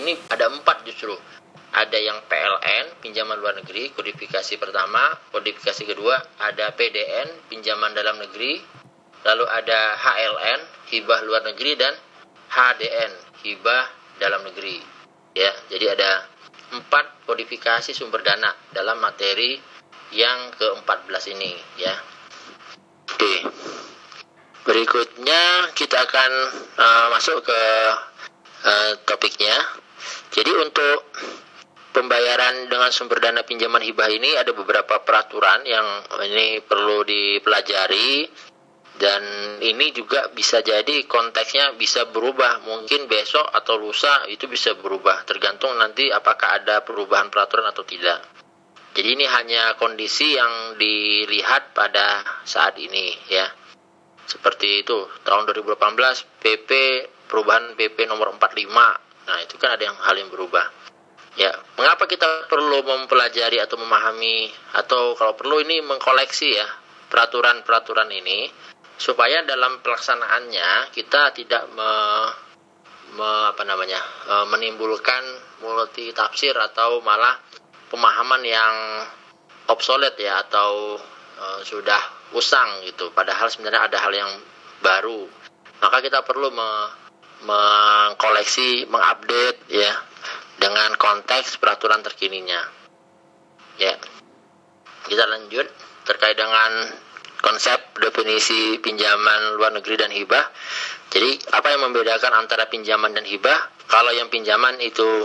ini ada empat justru. Ada yang PLN pinjaman luar negeri kodifikasi pertama kodifikasi kedua ada PDN pinjaman dalam negeri lalu ada HLN hibah luar negeri dan HDN hibah dalam negeri. Ya jadi ada empat kodifikasi sumber dana dalam materi yang ke-14 ini ya. Oke. Berikutnya kita akan uh, masuk ke uh, topiknya. Jadi untuk pembayaran dengan sumber dana pinjaman hibah ini ada beberapa peraturan yang ini perlu dipelajari. Dan ini juga bisa jadi konteksnya bisa berubah. Mungkin besok atau lusa itu bisa berubah. Tergantung nanti apakah ada perubahan peraturan atau tidak. Jadi ini hanya kondisi yang dilihat pada saat ini ya. Seperti itu. Tahun 2018 PP perubahan PP nomor 45 nah itu kan ada yang hal yang berubah. Ya mengapa kita perlu mempelajari atau memahami? Atau kalau perlu ini mengkoleksi ya peraturan-peraturan ini supaya dalam pelaksanaannya kita tidak me, me, apa namanya e, menimbulkan multi tafsir atau malah pemahaman yang obsolete ya atau e, sudah usang gitu. Padahal sebenarnya ada hal yang baru. Maka kita perlu me, mengkoleksi mengupdate ya dengan konteks peraturan terkininya ya kita lanjut terkait dengan konsep definisi pinjaman luar negeri dan hibah. Jadi apa yang membedakan antara pinjaman dan hibah? Kalau yang pinjaman itu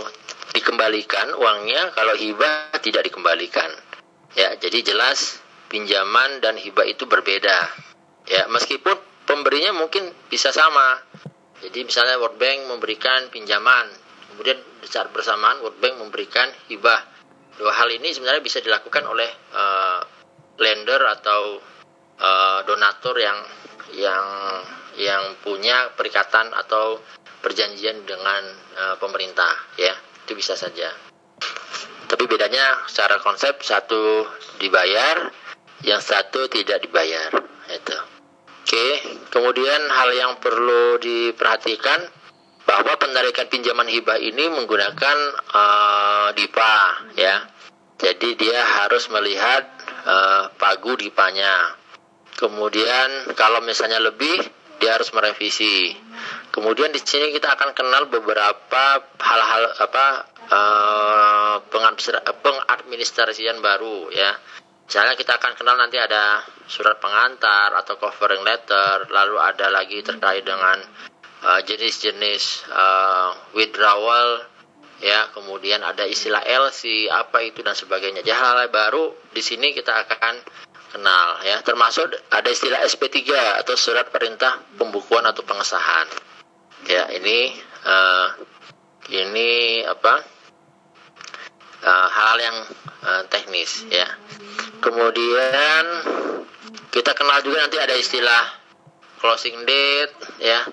dikembalikan uangnya, kalau hibah tidak dikembalikan. Ya, jadi jelas pinjaman dan hibah itu berbeda. Ya, meskipun pemberinya mungkin bisa sama. Jadi misalnya World Bank memberikan pinjaman, kemudian saat bersamaan World Bank memberikan hibah. Dua hal ini sebenarnya bisa dilakukan oleh uh, lender atau uh, donatur yang yang yang punya perikatan atau perjanjian dengan uh, pemerintah ya. Itu bisa saja. Tapi bedanya secara konsep satu dibayar yang satu tidak dibayar itu oke kemudian hal yang perlu diperhatikan bahwa penarikan pinjaman hibah ini menggunakan uh, DIPA ya jadi dia harus melihat uh, pagu dipanya Kemudian kalau misalnya lebih dia harus merevisi. Kemudian di sini kita akan kenal beberapa hal-hal apa uh, pengadministrasian baru ya. Misalnya kita akan kenal nanti ada surat pengantar atau covering letter, lalu ada lagi terkait dengan eh, jenis-jenis uh, withdrawal ya, kemudian ada istilah LC apa itu dan sebagainya. Jadi hal-hal baru di sini kita akan kenal ya termasuk ada istilah SP3 atau surat perintah pembukuan atau pengesahan ya ini uh, ini apa uh, hal yang uh, teknis ya kemudian kita kenal juga nanti ada istilah closing date ya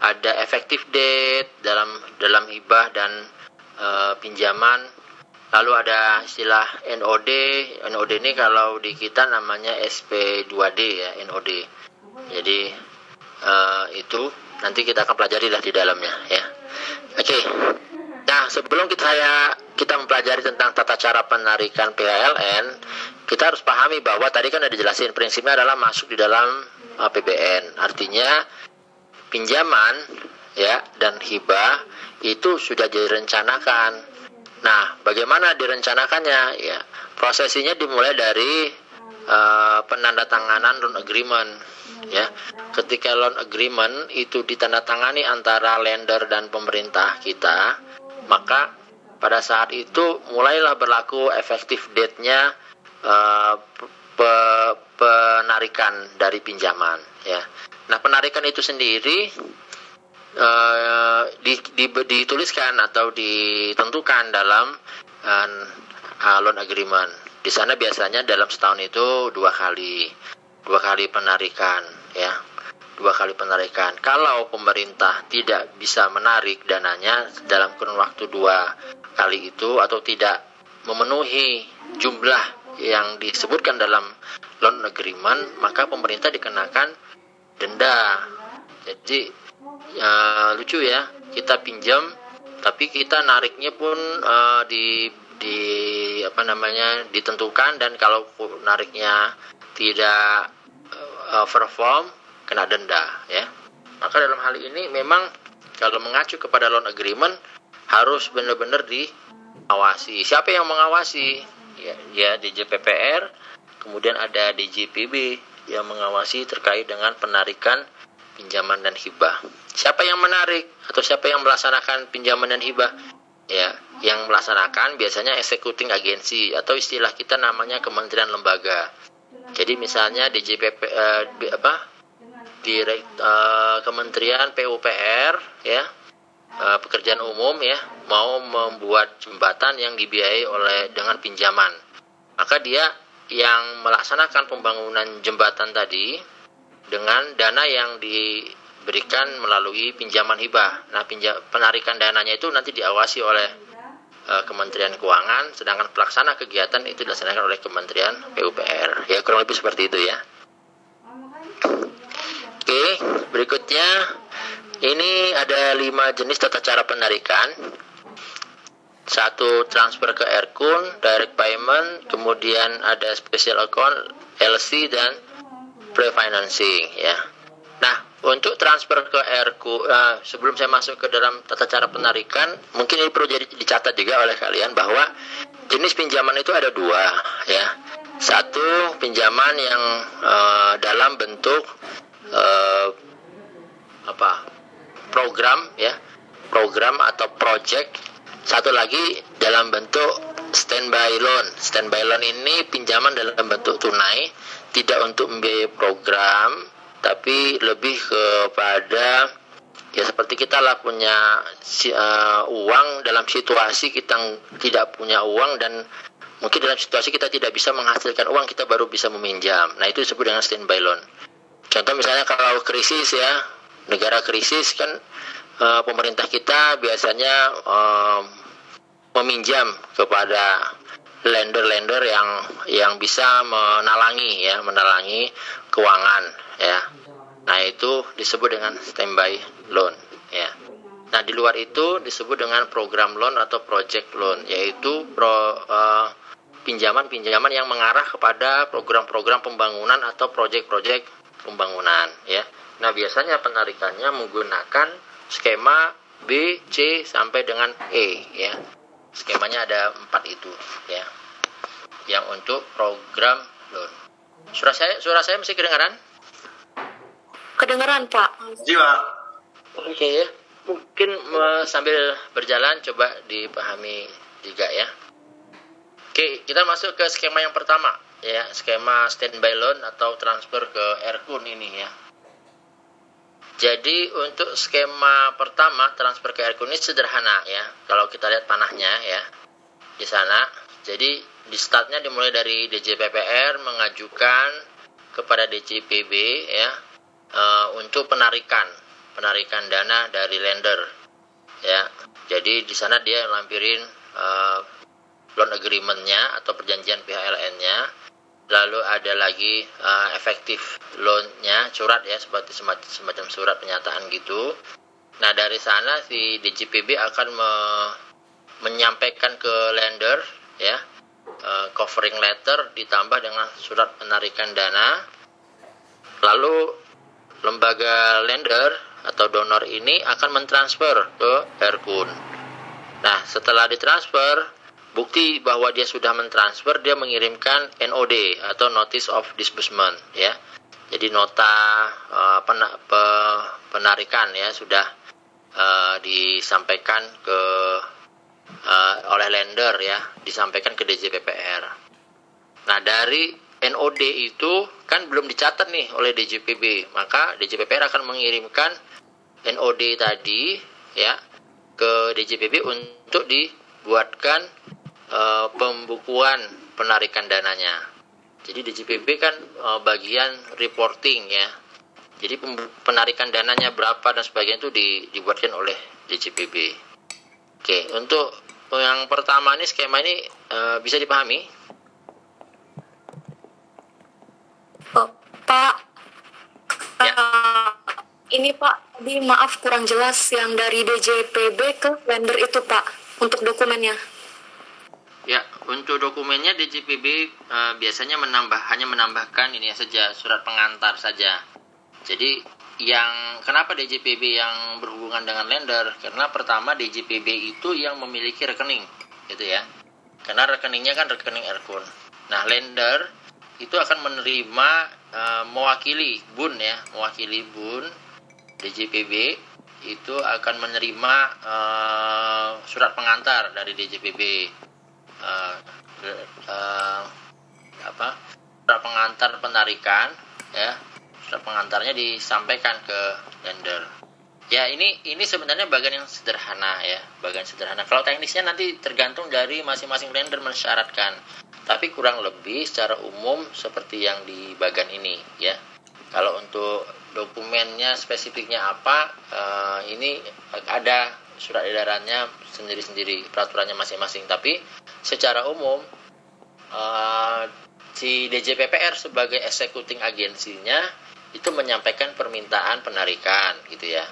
ada effective date dalam dalam hibah dan uh, pinjaman Lalu ada istilah NOD. NOD ini kalau di kita namanya SP2D ya, NOD. Jadi uh, itu nanti kita akan pelajari lah di dalamnya ya. Oke. Okay. Nah, sebelum kita ya kita mempelajari tentang tata cara penarikan PHLN, kita harus pahami bahwa tadi kan ada dijelasin prinsipnya adalah masuk di dalam APBN. Artinya pinjaman ya dan hibah itu sudah direncanakan Nah, bagaimana direncanakannya? Ya, prosesinya dimulai dari uh, penandatanganan loan agreement. Ya, ketika loan agreement itu ditandatangani antara lender dan pemerintah kita, maka pada saat itu mulailah berlaku efektif date-nya uh, pe penarikan dari pinjaman. Ya, nah penarikan itu sendiri uh, di, di, dituliskan atau ditentukan dalam uh, loan agreement. Di sana biasanya dalam setahun itu dua kali, dua kali penarikan, ya, dua kali penarikan. Kalau pemerintah tidak bisa menarik dananya dalam kurun waktu dua kali itu atau tidak memenuhi jumlah yang disebutkan dalam loan agreement, maka pemerintah dikenakan denda. Jadi ya, lucu ya kita pinjam tapi kita nariknya pun uh, di di apa namanya ditentukan dan kalau nariknya tidak uh, perform kena denda ya maka dalam hal ini memang kalau mengacu kepada loan agreement harus benar-benar diawasi. Siapa yang mengawasi? Ya, ya DJPPR kemudian ada DJPB yang mengawasi terkait dengan penarikan pinjaman dan hibah. Siapa yang menarik atau siapa yang melaksanakan pinjaman dan hibah? Ya yang melaksanakan biasanya executing agensi atau istilah kita namanya kementerian lembaga. Jadi misalnya DJPP eh, apa direkt uh, kementerian PUPR ya uh, pekerjaan umum ya mau membuat jembatan yang dibiayai oleh dengan pinjaman maka dia yang melaksanakan pembangunan jembatan tadi dengan dana yang di berikan melalui pinjaman hibah. Nah, pinjam, penarikan dananya itu nanti diawasi oleh uh, Kementerian Keuangan, sedangkan pelaksana kegiatan itu dilaksanakan oleh Kementerian PUPR. Ya, kurang lebih seperti itu ya. Oke, berikutnya ini ada lima jenis tata cara penarikan. Satu transfer ke Erkun, direct payment, kemudian ada special account, LC dan pre-financing ya. Nah, untuk transfer ke RQ, uh, sebelum saya masuk ke dalam tata cara penarikan, mungkin ini perlu jadi dicatat juga oleh kalian bahwa jenis pinjaman itu ada dua, ya. Satu pinjaman yang uh, dalam bentuk uh, apa program, ya, program atau project. Satu lagi dalam bentuk standby loan. Standby loan ini pinjaman dalam bentuk tunai, tidak untuk membiayai program, tapi lebih kepada ya seperti kita lah punya uh, uang dalam situasi kita tidak punya uang dan mungkin dalam situasi kita tidak bisa menghasilkan uang kita baru bisa meminjam nah itu disebut dengan standby loan contoh misalnya kalau krisis ya negara krisis kan uh, pemerintah kita biasanya uh, meminjam kepada lender-lender yang yang bisa menalangi ya menalangi keuangan ya. Nah itu disebut dengan standby loan ya. Nah di luar itu disebut dengan program loan atau project loan yaitu pro uh, pinjaman-pinjaman yang mengarah kepada program-program pembangunan atau proyek-proyek pembangunan ya. Nah biasanya penarikannya menggunakan skema B, C sampai dengan E ya. Skemanya ada empat itu ya. Yang untuk program loan. Suara saya suara saya masih kedengaran? Kedengaran pak. Jiwa oke okay, ya. Mungkin uh, sambil berjalan coba dipahami juga ya. Oke okay, kita masuk ke skema yang pertama ya skema standby loan atau transfer ke Erkun ini ya jadi untuk skema pertama transfer ke Erkun ini sederhana ya. Kalau kita lihat panahnya ya di sana. Jadi di startnya dimulai dari DJPPR mengajukan kepada DJPB ya uh, untuk penarikan penarikan dana dari lender ya. Jadi di sana dia lampirin uh, loan agreementnya atau perjanjian PHLN-nya lalu ada lagi uh, efektif loan-nya surat ya seperti semacam, semacam surat pernyataan gitu. Nah dari sana si DJPB akan me, menyampaikan ke lender ya uh, covering letter ditambah dengan surat penarikan dana. Lalu lembaga lender atau donor ini akan mentransfer ke Erkun. Nah setelah ditransfer bukti bahwa dia sudah mentransfer dia mengirimkan NOD atau Notice of Disbursement ya. Jadi nota uh, penarikan ya sudah uh, disampaikan ke uh, oleh lender ya disampaikan ke DJPPR nah dari NOD itu kan belum dicatat nih oleh DJPB maka DJPPR akan mengirimkan NOD tadi ya ke DJPB untuk dibuatkan uh, pembukuan penarikan dananya. Jadi DJPB kan uh, bagian reporting ya. Jadi penarikan dananya berapa dan sebagainya itu di, dibuatkan oleh DJPB. Oke, untuk yang pertama ini skema ini uh, bisa dipahami? Oh, Pak. Ya. Uh, ini Pak Di maaf kurang jelas yang dari DJPB ke lender itu Pak untuk dokumennya. Ya, untuk dokumennya DJPB uh, biasanya menambah hanya menambahkan ini saja surat pengantar saja. Jadi yang kenapa DJPB yang berhubungan dengan lender? Karena pertama DJPB itu yang memiliki rekening, gitu ya. Karena rekeningnya kan rekening Erkun. Nah, lender itu akan menerima uh, mewakili Bun ya, mewakili Bun DJPB itu akan menerima uh, surat pengantar dari DJPB uh, uh, apa surat pengantar penarikan ya. Surat pengantarnya disampaikan ke lender. Ya ini ini sebenarnya bagian yang sederhana ya. Bagian sederhana. Kalau teknisnya nanti tergantung dari masing-masing lender mensyaratkan. Tapi kurang lebih secara umum seperti yang di bagian ini ya. Kalau untuk dokumennya spesifiknya apa uh, ini ada surat edarannya sendiri-sendiri peraturannya masing-masing. Tapi secara umum uh, si DJPPR sebagai executing agensinya itu menyampaikan permintaan penarikan gitu ya.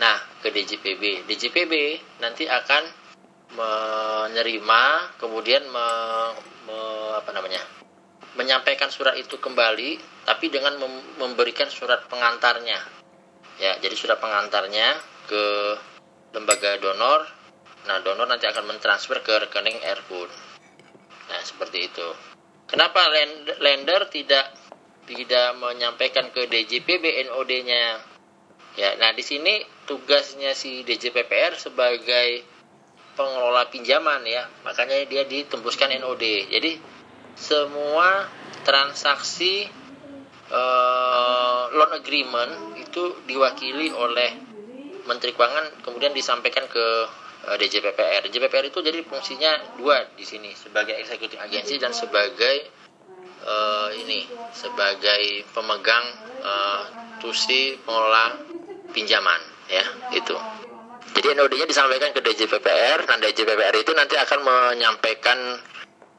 Nah ke DJPB DJPB nanti akan menerima kemudian me, me, apa namanya menyampaikan surat itu kembali tapi dengan memberikan surat pengantarnya. Ya jadi surat pengantarnya ke lembaga donor. Nah donor nanti akan mentransfer ke rekening Erkun nah seperti itu. Kenapa lender tidak tidak menyampaikan ke DJPB NOD-nya ya nah di sini tugasnya si DJPPR sebagai pengelola pinjaman ya. Makanya dia ditembuskan NOD jadi semua transaksi uh, loan agreement itu diwakili oleh Menteri Keuangan kemudian disampaikan ke uh, eh, DJPPR. DJPPR itu jadi fungsinya dua di sini sebagai eksekutif agensi dan sebagai uh, ini sebagai pemegang uh, tusi pengelola pinjaman ya itu. Jadi NOD-nya disampaikan ke DJPPR dan DJPPR itu nanti akan menyampaikan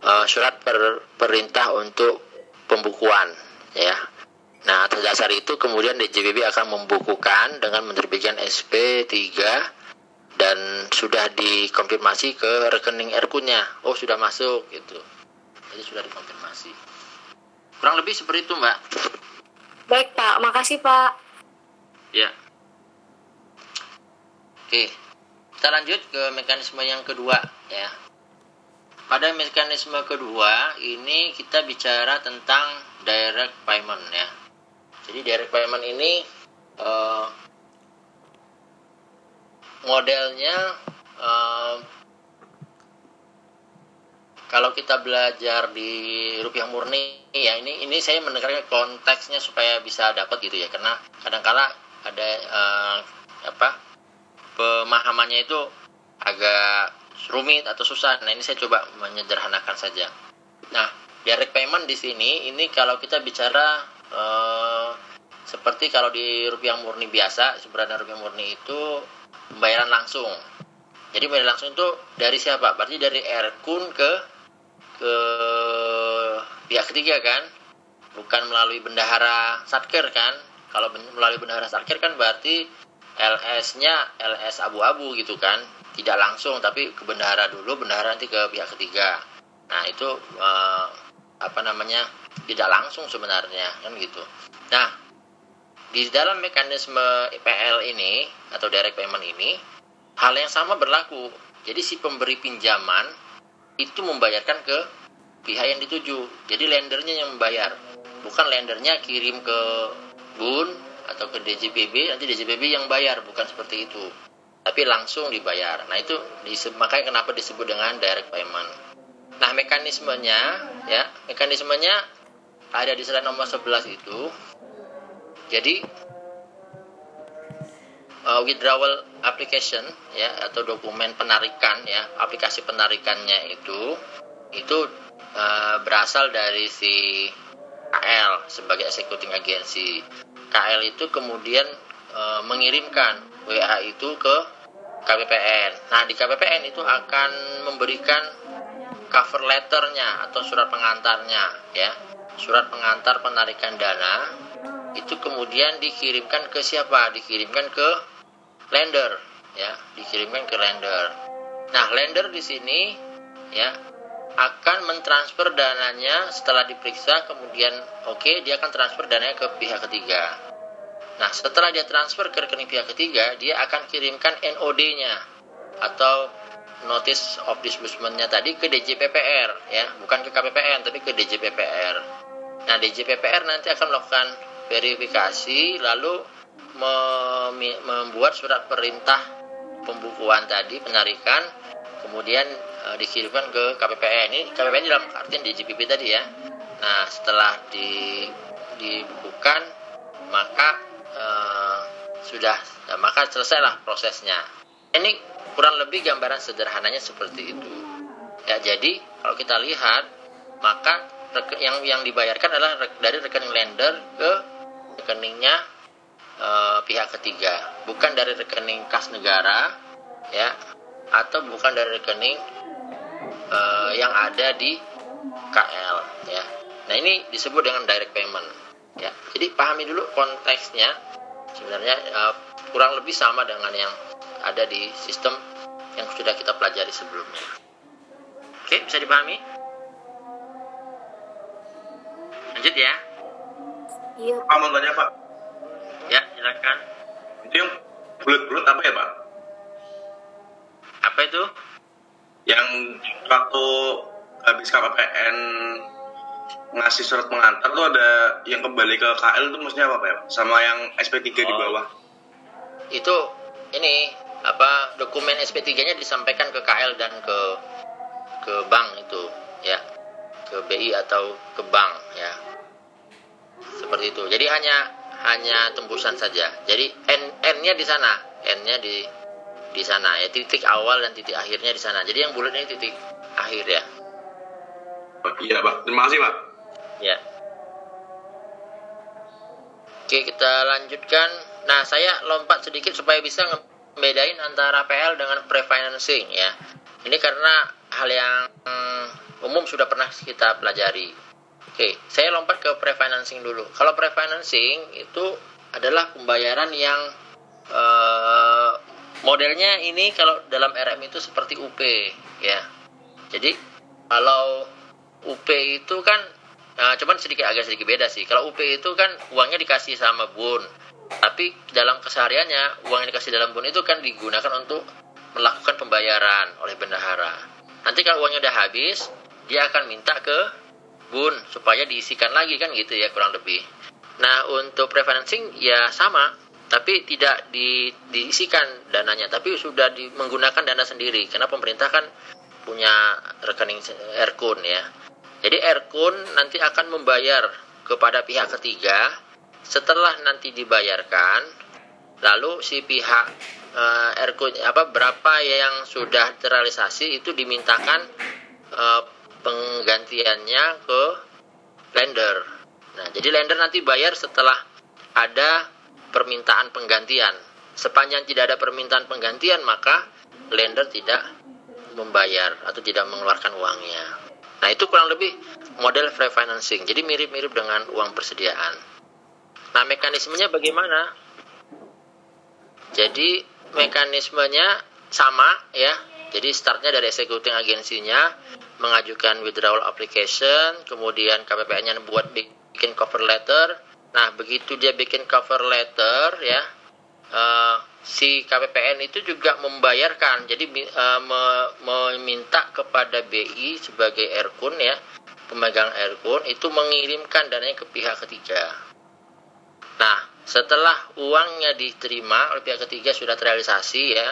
uh, surat per, perintah untuk pembukuan ya Nah, atas dasar itu kemudian DJPB akan membukukan dengan menerbitkan SP 3 dan sudah dikonfirmasi ke rekening RQ-nya. Oh, sudah masuk gitu. Jadi sudah dikonfirmasi. Kurang lebih seperti itu, Mbak. Baik, Pak. Makasih, Pak. Ya. Oke. Kita lanjut ke mekanisme yang kedua, ya. Pada mekanisme kedua, ini kita bicara tentang direct payment, ya jadi direct payment ini uh, modelnya uh, kalau kita belajar di rupiah murni ya ini ini saya menekankan konteksnya supaya bisa dapat gitu ya karena kadang-kala ada uh, apa pemahamannya itu agak rumit atau susah. Nah ini saya coba menyederhanakan saja. Nah direct payment di sini ini kalau kita bicara uh, seperti kalau di rupiah murni biasa sebenarnya rupiah murni itu pembayaran langsung. Jadi pembayaran langsung itu dari siapa? Berarti dari Erkun ke ke pihak ketiga kan? Bukan melalui bendahara satker kan? Kalau melalui bendahara satker kan berarti LS-nya LS abu-abu gitu kan? Tidak langsung tapi ke bendahara dulu bendahara nanti ke pihak ketiga. Nah itu uh, apa namanya tidak langsung sebenarnya kan gitu. Nah, di dalam mekanisme IPL ini atau direct payment ini hal yang sama berlaku. Jadi si pemberi pinjaman itu membayarkan ke pihak yang dituju. Jadi lendernya yang membayar, bukan lendernya kirim ke Bun atau ke DJPB, nanti DJPB yang bayar, bukan seperti itu. Tapi langsung dibayar. Nah, itu makanya kenapa disebut dengan direct payment. Nah, mekanismenya ya, mekanismenya ada di slide nomor 11 itu. Jadi uh, withdrawal application ya atau dokumen penarikan ya, aplikasi penarikannya itu itu uh, berasal dari si KL sebagai executing agency. KL itu kemudian uh, mengirimkan WA itu ke KPPN. Nah, di KPPN itu akan memberikan cover letternya atau surat pengantarnya ya. Surat pengantar penarikan dana itu kemudian dikirimkan ke siapa? Dikirimkan ke lender ya. Dikirimkan ke lender. Nah lender di sini ya akan mentransfer dananya setelah diperiksa kemudian oke okay, dia akan transfer dananya ke pihak ketiga. Nah setelah dia transfer ke rekening pihak ketiga dia akan kirimkan NOD-nya atau notice of disbursement-nya tadi ke DJPPR ya. Bukan ke KPPN tapi ke DJPPR nah DJPPR nanti akan melakukan verifikasi lalu membuat surat perintah pembukuan tadi penarikan kemudian e, dikirimkan ke KPPN ini KPPN dalam artian di JPP tadi ya. Nah setelah di dibukukan maka e, sudah ya, maka selesailah prosesnya. Ini kurang lebih gambaran sederhananya seperti itu ya jadi kalau kita lihat maka yang yang dibayarkan adalah dari rekening lender ke rekeningnya e, pihak ketiga bukan dari rekening kas negara ya atau bukan dari rekening uh, yang ada di KL ya. Nah ini disebut dengan direct payment ya. Jadi pahami dulu konteksnya sebenarnya uh, kurang lebih sama dengan yang ada di sistem yang sudah kita pelajari sebelumnya. Oke, bisa dipahami? Lanjut ya. Iya. Pak mau tanya Pak. Ya, silakan. Itu yang bulat-bulat apa ya Pak? Apa itu? Yang waktu habis KPPN ngasih surat pengantar tuh ada yang kembali ke KL itu maksudnya apa Pak? Sama yang SP3 oh. di bawah. Itu ini apa dokumen SP3-nya disampaikan ke KL dan ke ke bank itu ya. Ke BI atau ke bank ya. Seperti itu. Jadi hanya hanya tembusan saja. Jadi n n-nya di sana. N-nya di di sana ya. Titik awal dan titik akhirnya di sana. Jadi yang bulat ini titik akhir ya. Iya pak. Terima kasih pak. Ya. Oke kita lanjutkan. Nah saya lompat sedikit supaya bisa membedain antara PL dengan pre-financing ya. Ini karena hal yang umum sudah pernah kita pelajari. Oke saya lompat ke pre-financing dulu. Kalau pre-financing itu adalah pembayaran yang uh, modelnya ini kalau dalam RM itu seperti UP ya. Jadi kalau UP itu kan nah, cuman sedikit agak sedikit beda sih. Kalau UP itu kan uangnya dikasih sama bun tapi dalam kesehariannya uang yang dikasih dalam bun itu kan digunakan untuk melakukan pembayaran oleh bendahara. Nanti kalau uangnya udah habis dia akan minta ke bun supaya diisikan lagi kan gitu ya kurang lebih. Nah untuk prefinancing ya sama tapi tidak di, diisikan dananya. Tapi sudah di, menggunakan dana sendiri karena pemerintah kan punya rekening Erkun ya. Jadi Erkun nanti akan membayar kepada pihak ketiga setelah nanti dibayarkan lalu si pihak uh, Erkun apa berapa yang sudah terrealisasi itu dimintakan uh, penggantiannya ke lender nah jadi lender nanti bayar setelah ada permintaan penggantian. Sepanjang tidak ada permintaan penggantian, maka lender tidak membayar atau tidak mengeluarkan uangnya. Nah, itu kurang lebih model free financing. Jadi mirip-mirip dengan uang persediaan. Nah, mekanismenya bagaimana? Jadi mekanismenya sama ya. Jadi startnya dari executing agensinya mengajukan withdrawal application, kemudian KPPN-nya buat bikin cover letter, Nah, begitu dia bikin cover letter ya, uh, si KPPN itu juga membayarkan. Jadi uh, me, meminta kepada BI sebagai Erkun ya, pemegang Erkun itu mengirimkan dananya ke pihak ketiga. Nah, setelah uangnya diterima oleh pihak ketiga sudah terrealisasi ya.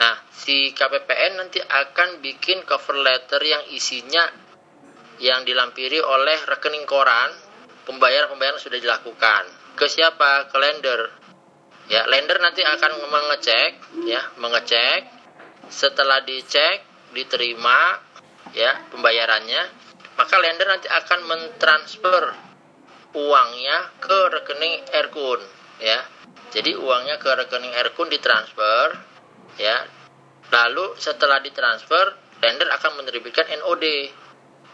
Nah, si KPPN nanti akan bikin cover letter yang isinya yang dilampiri oleh rekening koran pembayaran-pembayaran sudah dilakukan. Ke siapa? Ke lender. Ya, lender nanti akan mengecek, ya, mengecek. Setelah dicek, diterima, ya, pembayarannya, maka lender nanti akan mentransfer uangnya ke rekening Erkun, ya. Jadi uangnya ke rekening Erkun ditransfer, ya. Lalu setelah ditransfer, lender akan menerbitkan NOD.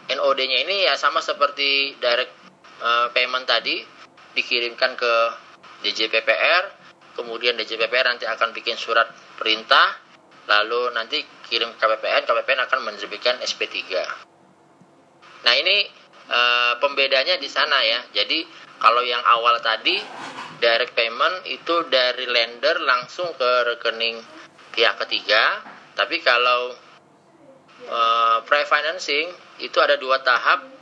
NOD-nya ini ya sama seperti direct uh, payment tadi dikirimkan ke DJPPR kemudian DJPPR nanti akan bikin surat perintah, lalu nanti kirim ke KPPN, KPPN akan menerbitkan SP3. Nah ini e, pembedanya di sana ya. Jadi kalau yang awal tadi direct payment itu dari lender langsung ke rekening pihak ketiga, tapi kalau e, pre-financing itu ada dua tahap.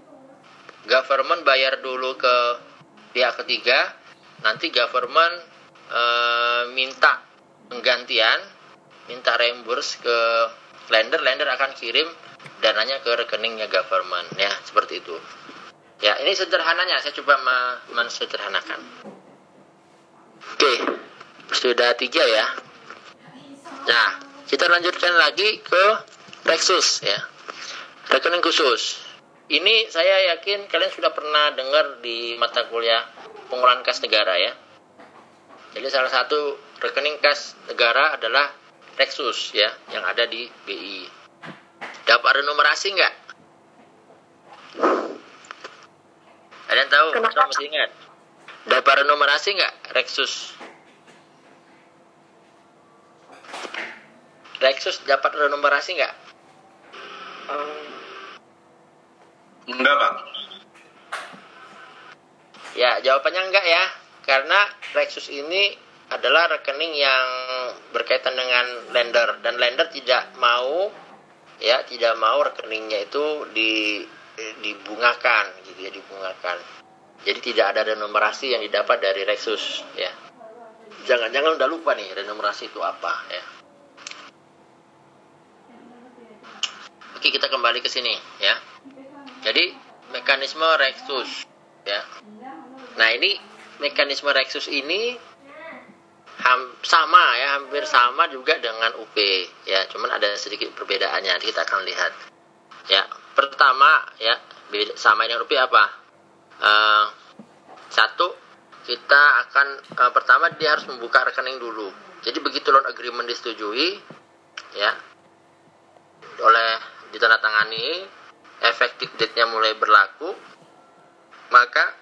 Government bayar dulu ke pihak ketiga, nanti government e, minta penggantian, minta reimburse ke lender, lender akan kirim dananya ke rekeningnya government ya seperti itu. Ya ini sederhananya saya coba mensederhanakan. Oke sudah tiga ya. Nah kita lanjutkan lagi ke Rexus ya rekening khusus. Ini saya yakin kalian sudah pernah dengar di mata kuliah pengolahan kas negara ya. Jadi salah satu rekening kas negara adalah Rexus ya yang ada di BI. Dapat renumerasi nggak? Ada yang tahu? Kenapa? Saya masih ingat. Dapat renumerasi nggak Rexus? Rexus dapat renumerasi nggak? Enggak, Pak. Ya, jawabannya enggak ya. Karena Rexus ini adalah rekening yang berkaitan dengan lender dan lender tidak mau ya, tidak mau rekeningnya itu di dibungakan gitu ya, dibungakan. Jadi tidak ada renumerasi yang didapat dari Rexus ya. Jangan-jangan udah lupa nih renumerasi itu apa ya. Oke, kita kembali ke sini ya. Jadi mekanisme Rexus ya. Nah, ini mekanisme Rexus ini ham, sama ya, hampir sama juga dengan UP ya. Cuman ada sedikit perbedaannya. Nanti kita akan lihat. Ya, pertama ya, beda, sama dengan UP apa? Eh, satu, kita akan eh, pertama dia harus membuka rekening dulu. Jadi begitu loan agreement disetujui ya oleh ditandatangani efektif date-nya mulai berlaku, maka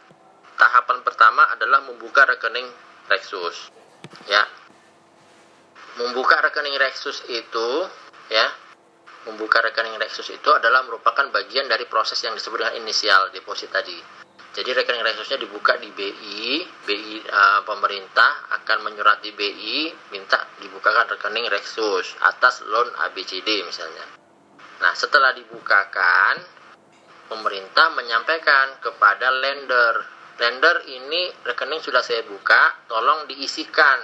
tahapan pertama adalah membuka rekening Rexus. Ya. Membuka rekening Rexus itu ya, membuka rekening Rexus itu adalah merupakan bagian dari proses yang disebut dengan inisial deposit tadi. Jadi rekening Rexusnya dibuka di BI, BI uh, pemerintah akan menyurati BI minta dibukakan rekening Rexus atas loan ABCD misalnya. Nah, setelah dibukakan, pemerintah menyampaikan kepada lender, lender ini rekening sudah saya buka, tolong diisikan.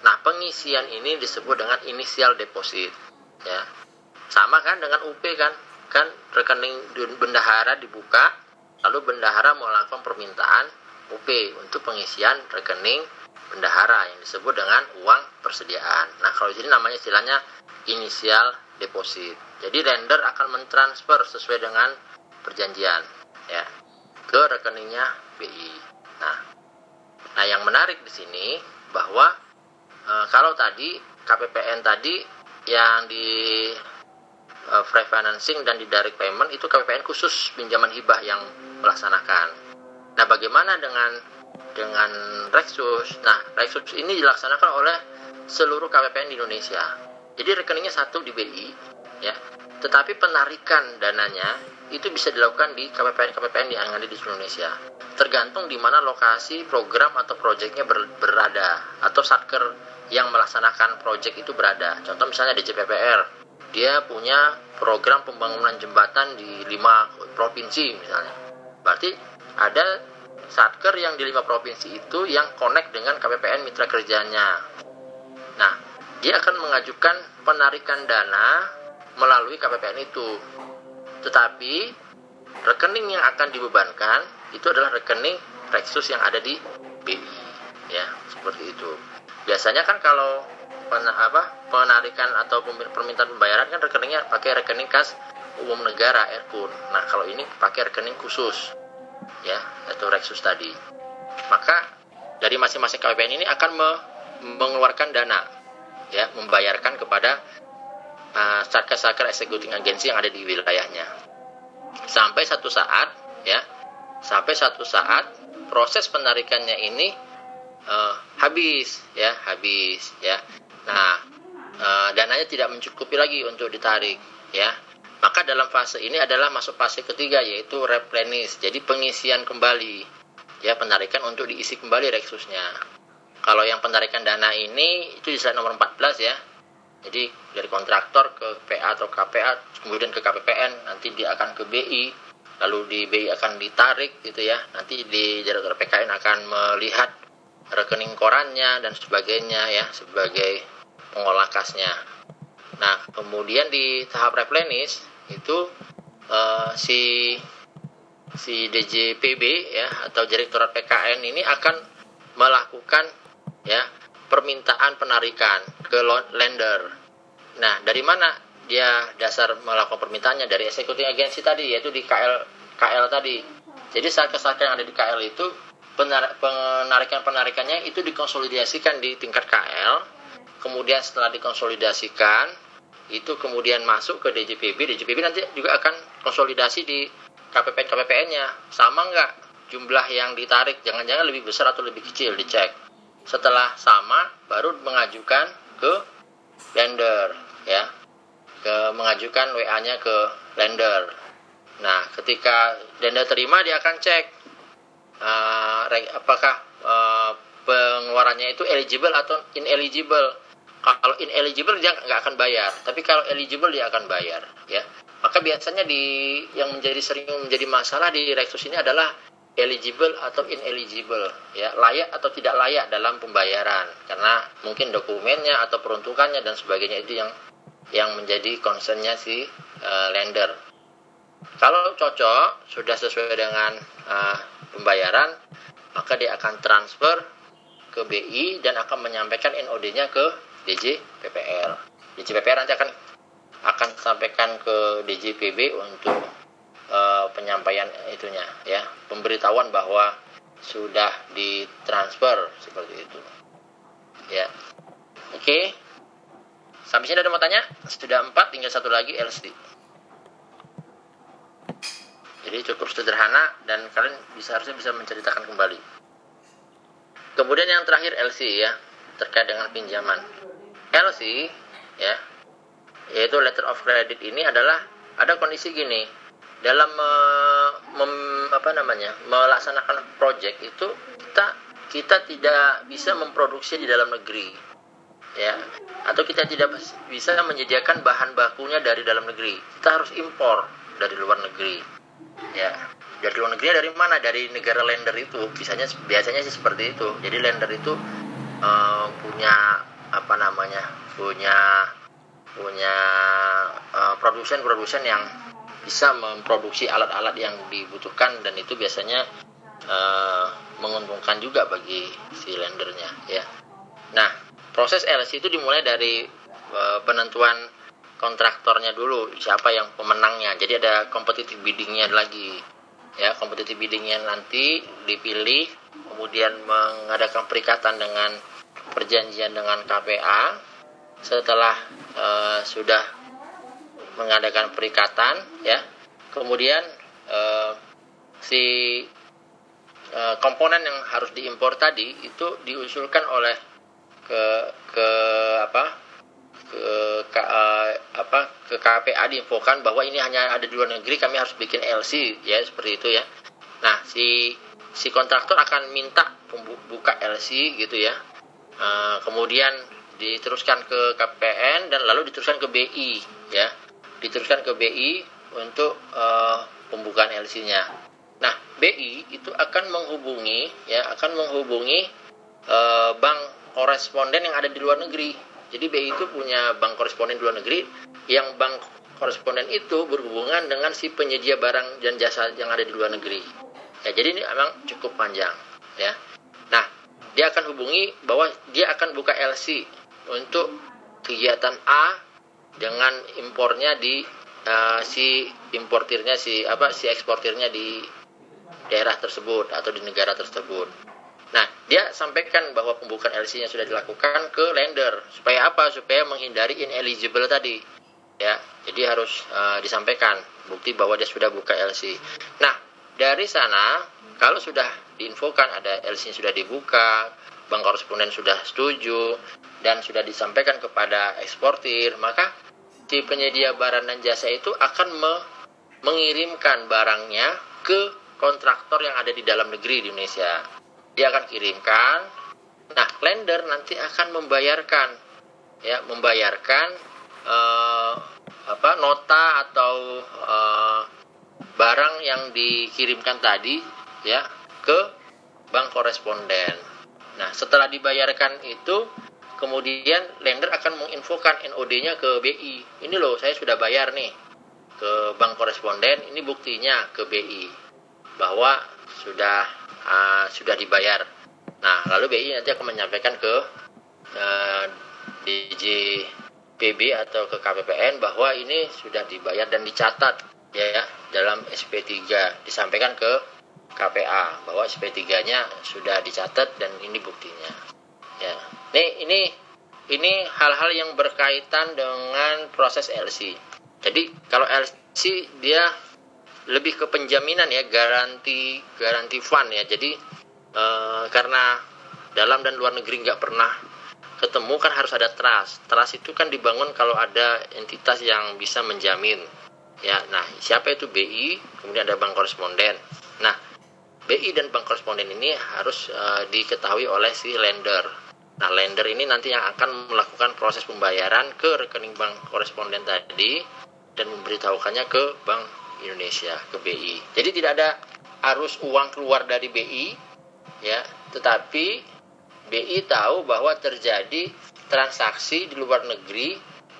Nah, pengisian ini disebut dengan inisial deposit, ya. Sama kan dengan UP kan? Kan rekening bendahara dibuka, lalu bendahara melakukan permintaan UP untuk pengisian rekening bendahara yang disebut dengan uang persediaan. Nah, kalau di sini namanya istilahnya inisial deposit. Jadi lender akan mentransfer sesuai dengan perjanjian ya ke rekeningnya BI. Nah, nah yang menarik di sini bahwa e, kalau tadi KPPN tadi yang di e, free financing dan di direct payment itu KPPN khusus pinjaman hibah yang melaksanakan. Nah, bagaimana dengan dengan Rexus? Nah, Rexus ini dilaksanakan oleh seluruh KPPN di Indonesia. Jadi rekeningnya satu di BI, ya. Tetapi penarikan dananya itu bisa dilakukan di KPPN-KPPN yang ada di Indonesia. Tergantung di mana lokasi program atau proyeknya ber, berada atau satker yang melaksanakan proyek itu berada. Contoh misalnya di JPPR, dia punya program pembangunan jembatan di lima provinsi misalnya. Berarti ada satker yang di lima provinsi itu yang connect dengan KPPN mitra kerjanya. Nah, dia akan mengajukan penarikan dana melalui KPPN itu. Tetapi rekening yang akan dibebankan itu adalah rekening Rexus yang ada di BI ya, seperti itu. Biasanya kan kalau pen, apa, penarikan atau permintaan pembayaran kan rekeningnya pakai rekening kas umum negara Erkun. Nah, kalau ini pakai rekening khusus ya, atau Rexus tadi. Maka dari masing-masing KPPN ini akan me mengeluarkan dana ya, membayarkan kepada uh, satker-satker executing agency yang ada di wilayahnya. Sampai satu saat, ya, sampai satu saat proses penarikannya ini uh, habis ya habis ya. Nah uh, dananya tidak mencukupi lagi untuk ditarik ya. Maka dalam fase ini adalah masuk fase ketiga yaitu replenish jadi pengisian kembali ya penarikan untuk diisi kembali reksusnya. Kalau yang penarikan dana ini itu di slide nomor 14 ya jadi dari kontraktor ke PA atau KPA kemudian ke KPPN nanti dia akan ke BI lalu di BI akan ditarik gitu ya. Nanti di direktur PKN akan melihat rekening korannya dan sebagainya ya sebagai pengolah kasnya. Nah kemudian di tahap replenish itu uh, si si DJPB ya atau direktorat PKN ini akan melakukan ya permintaan penarikan ke lender. Nah, dari mana dia dasar melakukan permintaannya dari eksekutif agensi tadi yaitu di KL KL tadi. Jadi saat-saat yang ada di KL itu penarikan-penarikannya itu dikonsolidasikan di tingkat KL. Kemudian setelah dikonsolidasikan itu kemudian masuk ke DJPB, DJPB nanti juga akan konsolidasi di KPPN KPPN-nya. Sama nggak jumlah yang ditarik? Jangan-jangan lebih besar atau lebih kecil dicek. Setelah sama baru mengajukan ke lender ya ke mengajukan WA-nya ke lender. Nah, ketika lender terima dia akan cek uh, apakah uh, pengeluarannya itu eligible atau ineligible. Kalau ineligible dia nggak akan bayar, tapi kalau eligible dia akan bayar, ya. Maka biasanya di yang menjadi sering menjadi masalah di Reksus ini adalah eligible atau ineligible, ya, layak atau tidak layak dalam pembayaran, karena mungkin dokumennya atau peruntukannya dan sebagainya itu yang yang menjadi concernnya si uh, lender. Kalau cocok sudah sesuai dengan uh, pembayaran, maka dia akan transfer ke BI dan akan menyampaikan NOD-nya ke DJ PPL. DJ PPL nanti akan akan sampaikan ke DJ PB untuk uh, penyampaian itunya ya, pemberitahuan bahwa sudah ditransfer seperti itu. Ya. Oke. Okay. Sampai sini ada mau tanya? Sudah empat, tinggal satu lagi LC. Jadi cukup sederhana dan kalian bisa harusnya bisa menceritakan kembali. Kemudian yang terakhir LC ya, terkait dengan pinjaman. LC ya, yaitu letter of credit ini adalah ada kondisi gini. Dalam uh, mem, apa namanya? melaksanakan project itu kita kita tidak bisa memproduksi di dalam negeri ya. Atau kita tidak bisa menyediakan bahan bakunya dari dalam negeri. Kita harus impor dari luar negeri ya. Dari luar negeri dari mana? Dari negara lender itu. Biasanya biasanya sih seperti itu. Jadi lender itu uh, punya apa namanya punya punya uh, produsen-produsen yang bisa memproduksi alat-alat yang dibutuhkan dan itu biasanya uh, menguntungkan juga bagi si lendernya ya. Nah proses LC itu dimulai dari uh, penentuan kontraktornya dulu siapa yang pemenangnya. Jadi ada competitive biddingnya lagi ya. Competitive biddingnya nanti dipilih kemudian mengadakan perikatan dengan perjanjian dengan KPA setelah uh, sudah mengadakan perikatan ya. Kemudian uh, si uh, komponen yang harus diimpor tadi itu diusulkan oleh ke ke apa? Ke, ke uh, apa? Ke KPA diinfokan bahwa ini hanya ada di luar negeri kami harus bikin LC ya seperti itu ya. Nah si si kontraktor akan minta buka LC gitu ya. Uh, kemudian diteruskan ke KPN dan lalu diteruskan ke BI ya diteruskan ke BI untuk uh, pembukaan LC-nya nah BI itu akan menghubungi ya akan menghubungi uh, bank koresponden yang ada di luar negeri. Jadi BI itu punya bank koresponden di luar negeri yang bank koresponden itu berhubungan dengan si penyedia barang dan jasa yang ada di luar negeri. Ya, jadi ini memang cukup panjang, ya. Nah, dia akan hubungi bahwa dia akan buka LC untuk kegiatan A dengan impornya di uh, si importirnya si apa si eksportirnya di daerah tersebut atau di negara tersebut. Nah, dia sampaikan bahwa pembukaan LC-nya sudah dilakukan ke lender. Supaya apa? Supaya menghindari ineligible tadi. Ya, jadi harus uh, disampaikan bukti bahwa dia sudah buka LC. Nah, dari sana kalau sudah diinfokan ada LC-nya sudah dibuka, bank koresponden sudah setuju dan sudah disampaikan kepada eksportir, maka si penyedia barang dan jasa itu akan me mengirimkan barangnya ke kontraktor yang ada di dalam negeri di Indonesia. Dia akan kirimkan. Nah, lender nanti akan membayarkan ya, membayarkan uh, apa nota atau uh, barang yang dikirimkan tadi ya ke bank koresponden. Nah, setelah dibayarkan itu kemudian lender akan menginfokan NOD-nya ke BI. Ini loh, saya sudah bayar nih ke bank koresponden, ini buktinya ke BI bahwa sudah uh, sudah dibayar. Nah, lalu BI nanti akan menyampaikan ke uh, DJ PB atau ke KPPN bahwa ini sudah dibayar dan dicatat ya, ya dalam SP3 disampaikan ke KPA bahwa SP3-nya sudah dicatat dan ini buktinya. Ya. Nih ini ini hal-hal yang berkaitan dengan proses LC. Jadi kalau LC dia lebih ke penjaminan ya, garansi garansi fund ya. Jadi e, karena dalam dan luar negeri nggak pernah ketemu kan harus ada trust. Trust itu kan dibangun kalau ada entitas yang bisa menjamin. Ya, nah siapa itu BI, kemudian ada bank koresponden. Nah, BI dan bank koresponden ini harus e, diketahui oleh si lender Nah, lender ini nanti yang akan melakukan proses pembayaran ke rekening bank koresponden tadi dan memberitahukannya ke Bank Indonesia, ke BI. Jadi tidak ada arus uang keluar dari BI, ya, tetapi BI tahu bahwa terjadi transaksi di luar negeri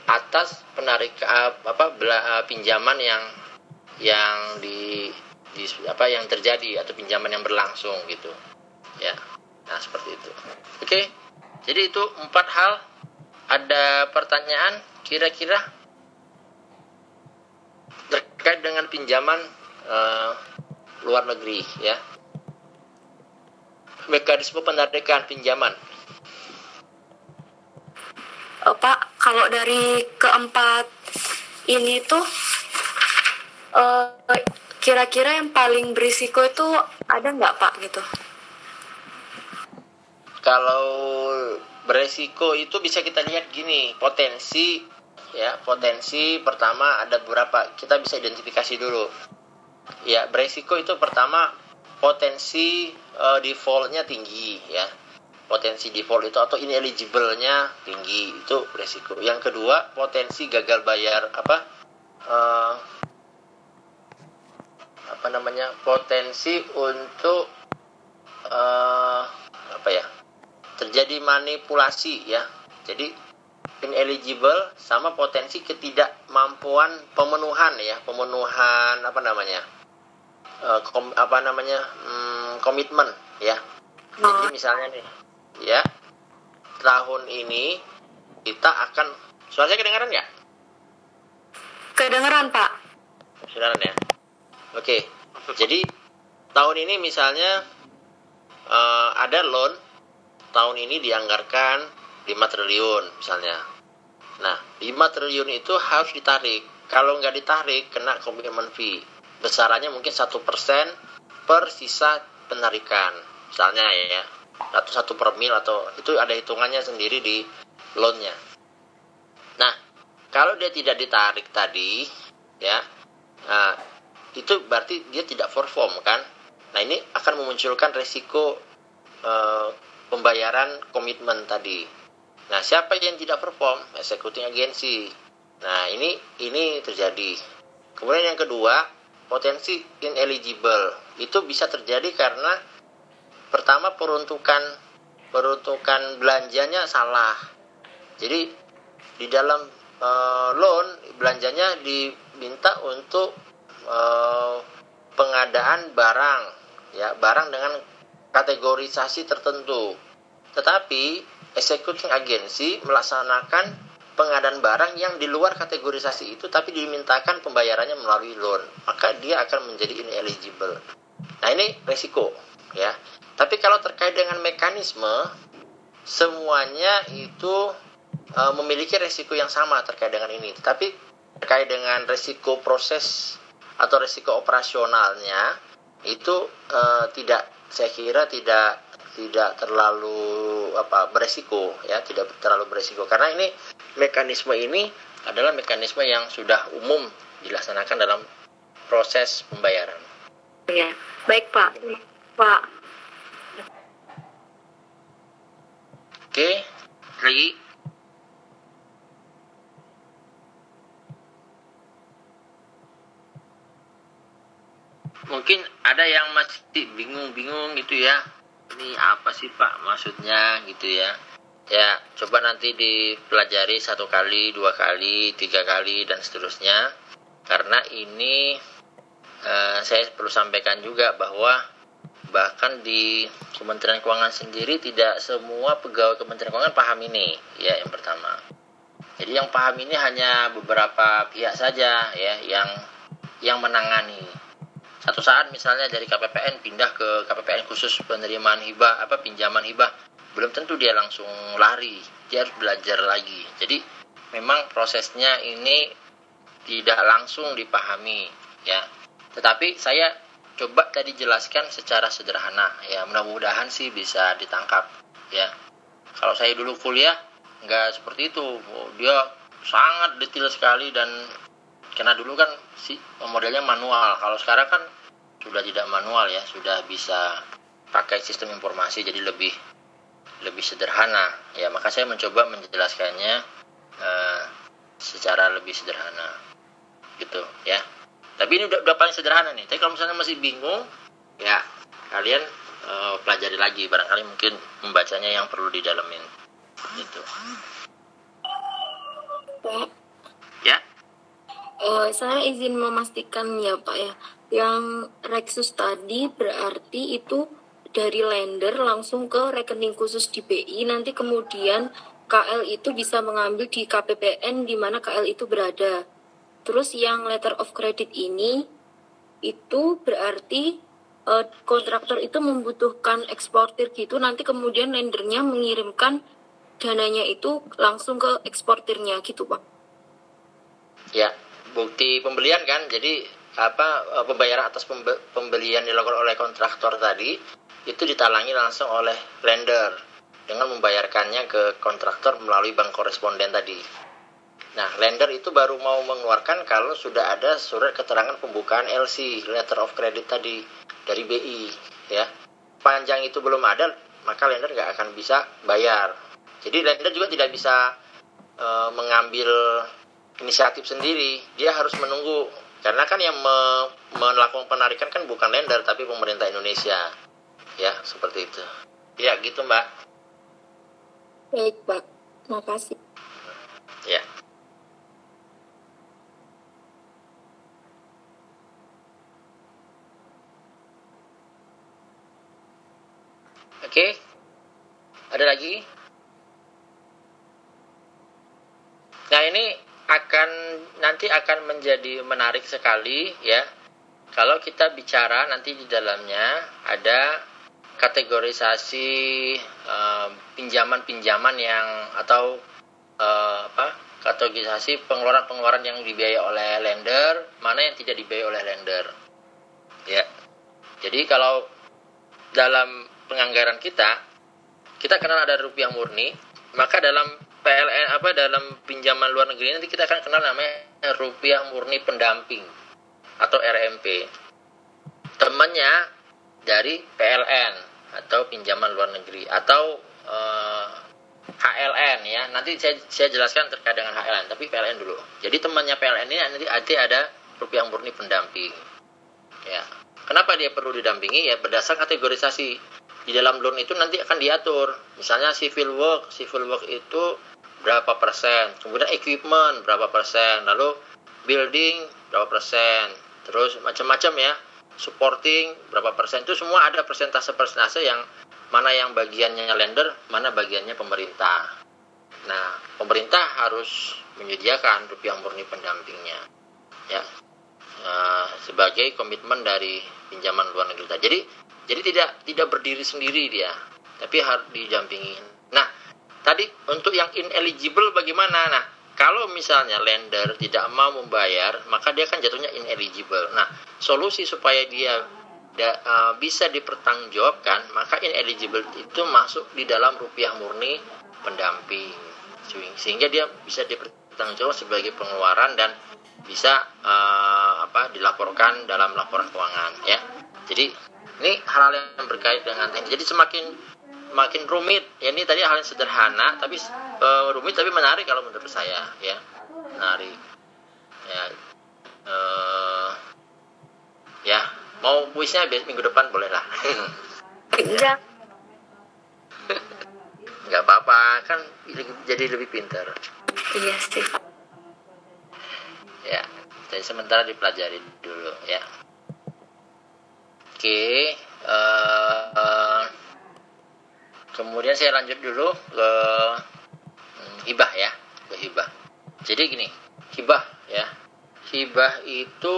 atas penarik apa bela, pinjaman yang yang di, di apa yang terjadi atau pinjaman yang berlangsung gitu ya nah seperti itu oke? Jadi itu empat hal. Ada pertanyaan kira-kira terkait dengan pinjaman uh, luar negeri ya. Mekanisme penarikan pinjaman. Uh, Pak, kalau dari keempat ini tuh uh, kira-kira yang paling berisiko itu ada nggak Pak gitu? kalau beresiko itu bisa kita lihat gini potensi ya potensi pertama ada beberapa kita bisa identifikasi dulu. Ya beresiko itu pertama potensi uh, defaultnya tinggi ya. Potensi default itu atau ineligible-nya tinggi itu beresiko yang kedua potensi gagal bayar apa uh, apa namanya potensi untuk uh, apa ya terjadi manipulasi ya. Jadi ineligible sama potensi ketidakmampuan pemenuhan ya, pemenuhan apa namanya? Uh, kom, apa namanya? Hmm, komitmen ya. Jadi oh. misalnya nih, ya. Tahun ini kita akan suara saya kedengaran ya? Kedengaran, Pak. Kedengaran ya? Oke. Jadi tahun ini misalnya uh, ada loan tahun ini dianggarkan 5 triliun misalnya. Nah, 5 triliun itu harus ditarik. Kalau nggak ditarik, kena komitmen fee. Besarannya mungkin satu persen per sisa penarikan. Misalnya ya, atau satu per mil atau itu ada hitungannya sendiri di loannya. Nah, kalau dia tidak ditarik tadi, ya, nah, itu berarti dia tidak perform kan? Nah, ini akan memunculkan resiko uh, pembayaran komitmen tadi. Nah, siapa yang tidak perform? Executing agency. Nah, ini ini terjadi. Kemudian yang kedua, potensi ineligible. Itu bisa terjadi karena pertama peruntukan peruntukan belanjanya salah. Jadi di dalam uh, loan belanjanya diminta untuk uh, pengadaan barang ya, barang dengan kategorisasi tertentu. Tetapi executing agency melaksanakan pengadaan barang yang di luar kategorisasi itu tapi dimintakan pembayarannya melalui loan, maka dia akan menjadi ineligible. Nah, ini resiko ya. Tapi kalau terkait dengan mekanisme semuanya itu e, memiliki resiko yang sama terkait dengan ini. Tapi terkait dengan resiko proses atau resiko operasionalnya itu e, tidak saya kira tidak tidak terlalu apa beresiko ya tidak terlalu beresiko karena ini mekanisme ini adalah mekanisme yang sudah umum dilaksanakan dalam proses pembayaran. Ya, baik Pak. Pak. Oke, lagi. Mungkin ada yang masih bingung-bingung gitu ya. Ini apa sih Pak maksudnya gitu ya. Ya, coba nanti dipelajari satu kali, dua kali, tiga kali, dan seterusnya. Karena ini eh, saya perlu sampaikan juga bahwa bahkan di Kementerian Keuangan sendiri tidak semua pegawai Kementerian Keuangan paham ini, ya yang pertama. Jadi yang paham ini hanya beberapa pihak saja ya yang yang menangani. Satu saat misalnya dari KPPN pindah ke KPPN khusus penerimaan hibah apa pinjaman hibah belum tentu dia langsung lari. Dia harus belajar lagi. Jadi memang prosesnya ini tidak langsung dipahami ya. Tetapi saya coba tadi jelaskan secara sederhana ya. Mudah-mudahan sih bisa ditangkap ya. Kalau saya dulu kuliah nggak seperti itu. Dia sangat detail sekali dan karena dulu kan si modelnya manual. Kalau sekarang kan sudah tidak manual ya sudah bisa pakai sistem informasi jadi lebih lebih sederhana. Ya maka saya mencoba menjelaskannya uh, secara lebih sederhana. Gitu ya. Tapi ini udah, udah paling sederhana nih. Tapi kalau misalnya masih bingung ya kalian uh, pelajari lagi. Barangkali mungkin membacanya yang perlu didalemin. Gitu Eh, saya izin memastikan ya Pak ya. Yang Rexus tadi berarti itu dari lender langsung ke rekening khusus di BI nanti kemudian KL itu bisa mengambil di KPPN di mana KL itu berada. Terus yang letter of credit ini itu berarti eh, kontraktor itu membutuhkan eksportir gitu nanti kemudian lendernya mengirimkan dananya itu langsung ke eksportirnya gitu Pak. ya bukti pembelian kan jadi apa eh, pembayaran atas pembe- pembelian dilakukan oleh kontraktor tadi itu ditalangi langsung oleh lender dengan membayarkannya ke kontraktor melalui bank koresponden tadi. Nah, lender itu baru mau mengeluarkan kalau sudah ada surat keterangan pembukaan LC, letter of credit tadi dari BI, ya. Panjang itu belum ada, maka lender nggak akan bisa bayar. Jadi lender juga tidak bisa eh, mengambil inisiatif sendiri, dia harus menunggu karena kan yang me- melakukan penarikan kan bukan lender tapi pemerintah Indonesia. Ya, seperti itu. Ya, gitu, Mbak. Baik Pak, makasih. Ya. Oke. Ada lagi? Nah, ini akan nanti akan menjadi menarik sekali ya. Kalau kita bicara nanti di dalamnya ada kategorisasi eh, pinjaman-pinjaman yang atau eh, apa kategorisasi pengeluaran-pengeluaran yang dibiayai oleh lender, mana yang tidak dibiayai oleh lender. Ya. Jadi kalau dalam penganggaran kita kita kenal ada rupiah murni, maka dalam PLN apa dalam pinjaman luar negeri nanti kita akan kenal namanya rupiah murni pendamping atau RMP. Temannya dari PLN atau pinjaman luar negeri atau eh, HLN ya. Nanti saya, saya jelaskan terkait dengan HLN, tapi PLN dulu. Jadi temannya PLN ini nanti nanti ada rupiah murni pendamping. Ya. Kenapa dia perlu didampingi? Ya berdasar kategorisasi di dalam loan itu nanti akan diatur. Misalnya civil work, civil work itu berapa persen, kemudian equipment berapa persen, lalu building berapa persen, terus macam-macam ya, supporting berapa persen itu semua ada persentase-persentase yang mana yang bagiannya lender, mana bagiannya pemerintah. Nah, pemerintah harus menyediakan rupiah murni pendampingnya, ya, Nah, sebagai komitmen dari pinjaman luar negeri. Jadi, jadi tidak tidak berdiri sendiri dia, tapi harus didampingi. Nah, tadi untuk yang ineligible bagaimana? Nah, kalau misalnya lender tidak mau membayar, maka dia kan jatuhnya ineligible. Nah, solusi supaya dia da, uh, bisa dipertanggungjawabkan maka ineligible itu masuk di dalam rupiah murni pendamping sehingga dia bisa dipertanggungjawabkan sebagai pengeluaran dan bisa uh, apa dilaporkan dalam laporan keuangan ya jadi ini hal-hal yang berkait dengan teknik jadi semakin makin rumit. Ya ini tadi hal yang sederhana tapi uh, rumit tapi menarik kalau menurut saya ya. Menarik. Ya uh, ya mau puisnya minggu depan boleh lah. Iya. nggak apa-apa kan jadi lebih pintar. Iya sih. ya jadi sementara dipelajari dulu ya. Oke uh, uh, kemudian saya lanjut dulu ke hmm, hibah ya ke hibah. Jadi gini hibah ya. Hibah itu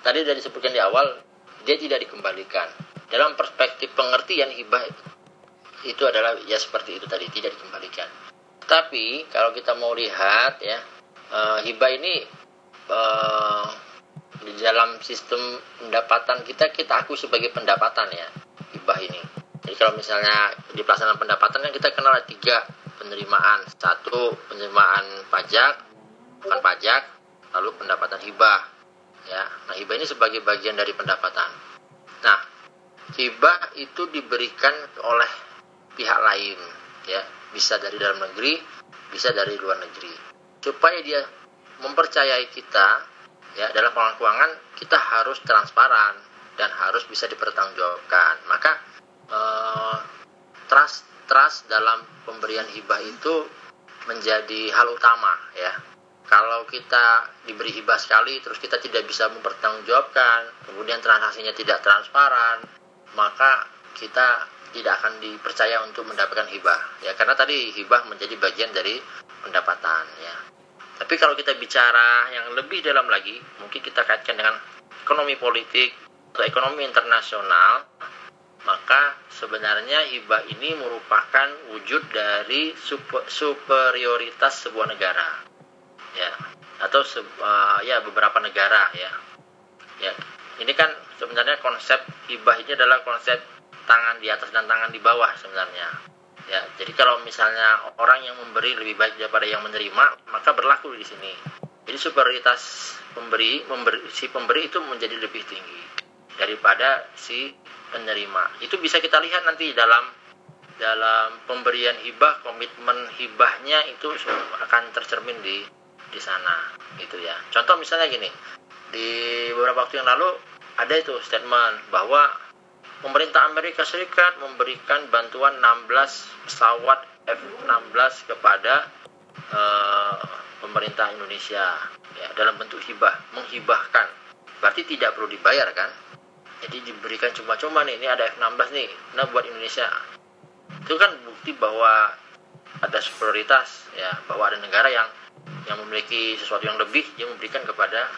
tadi sudah disebutkan di awal dia tidak dikembalikan. Dalam perspektif pengertian hibah itu adalah ya seperti itu tadi tidak dikembalikan. Tapi kalau kita mau lihat ya uh, hibah ini uh, di dalam sistem pendapatan kita kita akui sebagai pendapatan ya hibah ini jadi kalau misalnya di pelaksanaan pendapatan kan kita kenal tiga penerimaan. Satu penerimaan pajak bukan pajak lalu pendapatan hibah. Ya nah hibah ini sebagai bagian dari pendapatan. Nah hibah itu diberikan oleh pihak lain ya. Bisa dari dalam negeri bisa dari luar negeri. Supaya dia mempercayai kita ya dalam pengelolaan keuangan kita harus transparan dan harus bisa dipertanggungjawabkan. Maka eh, trust trust dalam pemberian hibah itu menjadi hal utama ya. Kalau kita diberi hibah sekali terus kita tidak bisa mempertanggungjawabkan kemudian transaksinya tidak transparan maka kita tidak akan dipercaya untuk mendapatkan hibah ya. Karena tadi hibah menjadi bagian dari pendapatan ya. Tapi kalau kita bicara yang lebih dalam lagi mungkin kita kaitkan dengan ekonomi politik atau ekonomi internasional maka sebenarnya hibah ini merupakan wujud dari super, superioritas sebuah negara. Ya. Atau se, uh, ya beberapa negara ya. Ya. Ini kan sebenarnya konsep hibah ini adalah konsep tangan di atas dan tangan di bawah sebenarnya. Ya, jadi kalau misalnya orang yang memberi lebih baik daripada yang menerima, maka berlaku di sini. Jadi superioritas pemberi, memberi si pemberi itu menjadi lebih tinggi daripada si penerima. Itu bisa kita lihat nanti dalam dalam pemberian hibah, komitmen hibahnya itu akan tercermin di di sana, gitu ya. Contoh misalnya gini, di beberapa waktu yang lalu ada itu statement bahwa pemerintah Amerika Serikat memberikan bantuan 16 pesawat F-16 kepada uh, pemerintah Indonesia ya dalam bentuk hibah, menghibahkan. Berarti tidak perlu dibayar kan? Jadi diberikan cuma-cuma nih, ini ada F-16 nih, nah buat Indonesia. Itu kan bukti bahwa ada superioritas ya, bahwa ada negara yang yang memiliki sesuatu yang lebih yang memberikan kepada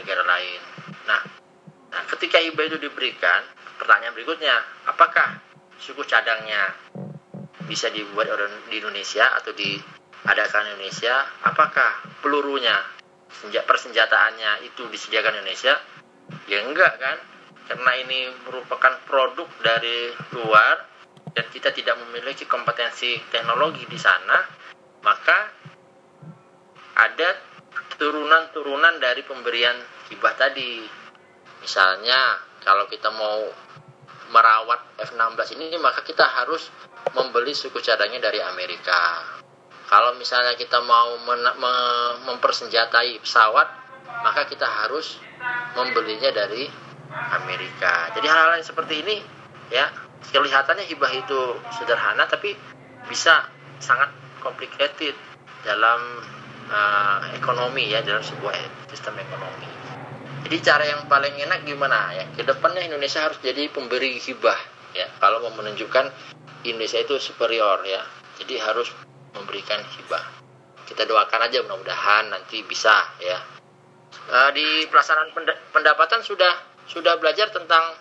negara lain. Nah, nah ketika hibah itu diberikan, pertanyaan berikutnya, apakah suku cadangnya bisa dibuat di Indonesia atau diadakan Indonesia? Apakah pelurunya, persenjataannya itu disediakan Indonesia? Ya enggak kan? Karena ini merupakan produk dari luar dan kita tidak memiliki kompetensi teknologi di sana, maka ada turunan-turunan dari pemberian hibah tadi. Misalnya kalau kita mau merawat F-16 ini maka kita harus membeli suku cadangnya dari Amerika. Kalau misalnya kita mau mempersenjatai pesawat, maka kita harus membelinya dari Amerika. Jadi hal-hal yang seperti ini ya kelihatannya hibah itu sederhana tapi bisa sangat complicated dalam uh, ekonomi ya dalam sebuah sistem ekonomi. Jadi cara yang paling enak gimana ya? Ke depannya Indonesia harus jadi pemberi hibah ya. Kalau mau menunjukkan Indonesia itu superior ya. Jadi harus memberikan hibah. Kita doakan aja mudah-mudahan nanti bisa ya. Uh, di pelaksanaan pendapatan sudah sudah belajar tentang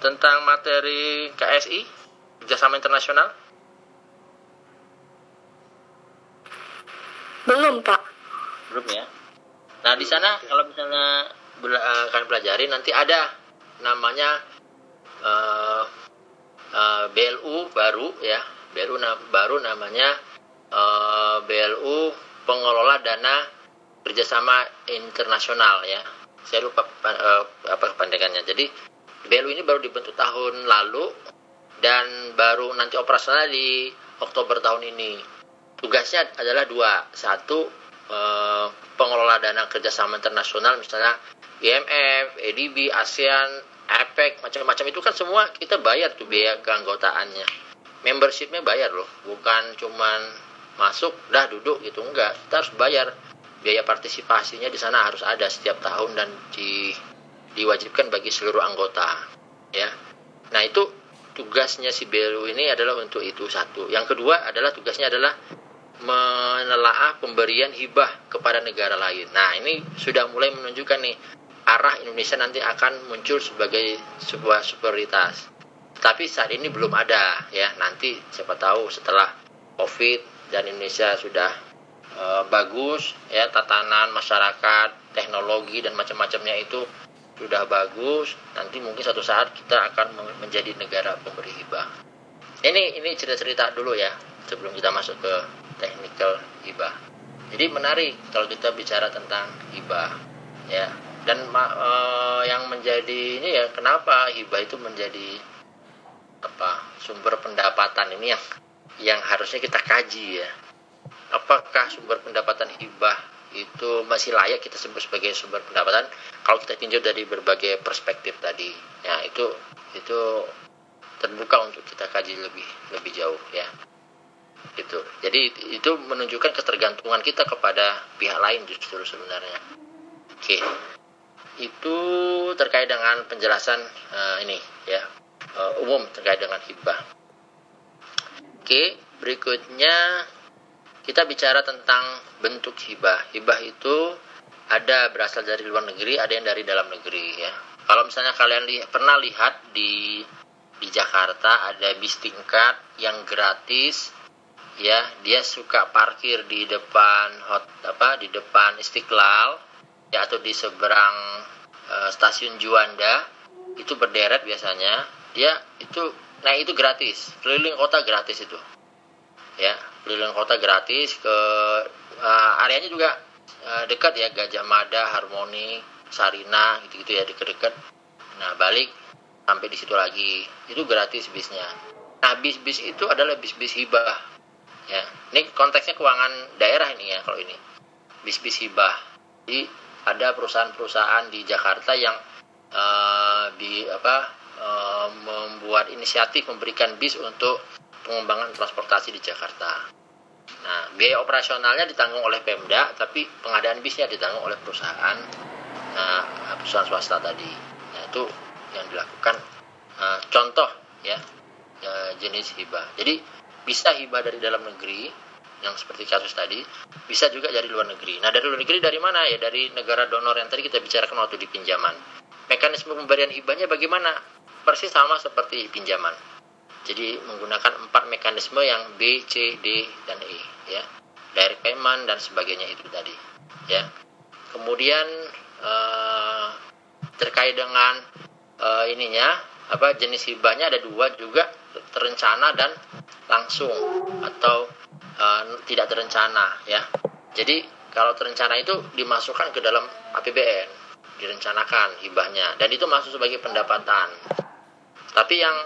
tentang materi KSI kerjasama internasional? Belum pak. Belum ya. Nah di sana kalau misalnya akan pelajari nanti ada namanya uh, uh, BLU baru ya BLU na baru namanya uh, BLU pengelola dana kerjasama internasional ya saya lupa uh, apa kepanjangannya jadi BLU ini baru dibentuk tahun lalu dan baru nanti operasional di Oktober tahun ini. Tugasnya adalah dua. Satu uh, pengelola dana kerjasama internasional misalnya IMF, EDB, ASEAN, APEC, macam-macam. Itu kan semua kita bayar tuh biaya keanggotaannya. Membershipnya bayar loh, bukan cuman masuk dah duduk gitu. Enggak. Kita harus bayar biaya partisipasinya di sana harus ada setiap tahun dan di diwajibkan bagi seluruh anggota ya. Nah, itu tugasnya si BLU ini adalah untuk itu satu. Yang kedua adalah tugasnya adalah menelaah pemberian hibah kepada negara lain. Nah, ini sudah mulai menunjukkan nih arah Indonesia nanti akan muncul sebagai sebuah superioritas. Tapi saat ini belum ada ya. Nanti siapa tahu setelah Covid dan Indonesia sudah e, bagus ya tatanan masyarakat, teknologi dan macam-macamnya itu sudah bagus, nanti mungkin suatu saat kita akan menjadi negara pemberi hibah. Ini ini cerita-cerita dulu ya sebelum kita masuk ke technical hibah. Jadi menarik kalau kita bicara tentang hibah ya dan uh, yang menjadi ini ya kenapa hibah itu menjadi apa sumber pendapatan ini yang yang harusnya kita kaji ya apakah sumber pendapatan hibah itu masih layak kita sebut sebagai sumber pendapatan? Kalau kita tinjau dari berbagai perspektif tadi ya itu itu terbuka untuk kita kaji lebih lebih jauh ya. Itu. Jadi itu menunjukkan ketergantungan kita kepada pihak lain justru sebenarnya. Oke. Itu terkait dengan penjelasan uh, ini ya uh, umum terkait dengan hibah. Oke, berikutnya kita bicara tentang bentuk hibah. Hibah itu ada berasal dari luar negeri, ada yang dari dalam negeri ya. Kalau misalnya kalian li pernah lihat di di Jakarta ada bis tingkat yang gratis ya, dia suka parkir di depan hot apa di depan Istiqlal ya atau di seberang uh, stasiun Juanda. Itu berderet biasanya. Dia itu nah itu gratis. Keliling kota gratis itu ya keliling kota gratis ke uh, areanya juga uh, dekat ya Gajah Mada Harmoni Sarina gitu-gitu ya dekat-dekat nah balik sampai di situ lagi. Itu gratis bisnya. Nah bis-bis itu adalah bis-bis hibah. Ya ini konteksnya keuangan daerah ini ya kalau ini. Bis-bis hibah. Jadi ada perusahaan-perusahaan di Jakarta yang uh, di apa uh, membuat inisiatif memberikan bis untuk pengembangan transportasi di Jakarta. Nah, biaya operasionalnya ditanggung oleh Pemda, tapi pengadaan bisnya ditanggung oleh perusahaan uh, perusahaan swasta tadi. Nah, itu yang dilakukan uh, contoh ya uh, jenis hibah. Jadi bisa hibah dari dalam negeri yang seperti kasus tadi bisa juga dari luar negeri. Nah dari luar negeri dari mana ya? Dari negara donor yang tadi kita bicarakan waktu di pinjaman. Mekanisme pemberian hibahnya bagaimana? Persis sama seperti pinjaman. Jadi menggunakan empat mekanisme yang B, C, D, dan E ya. Direct payment dan sebagainya itu tadi ya. Kemudian eh, terkait dengan eh, ininya apa jenis hibahnya ada dua juga terencana dan langsung atau uh, tidak terencana ya. Jadi kalau terencana itu dimasukkan ke dalam APBN, direncanakan hibahnya dan itu masuk sebagai pendapatan. Tapi yang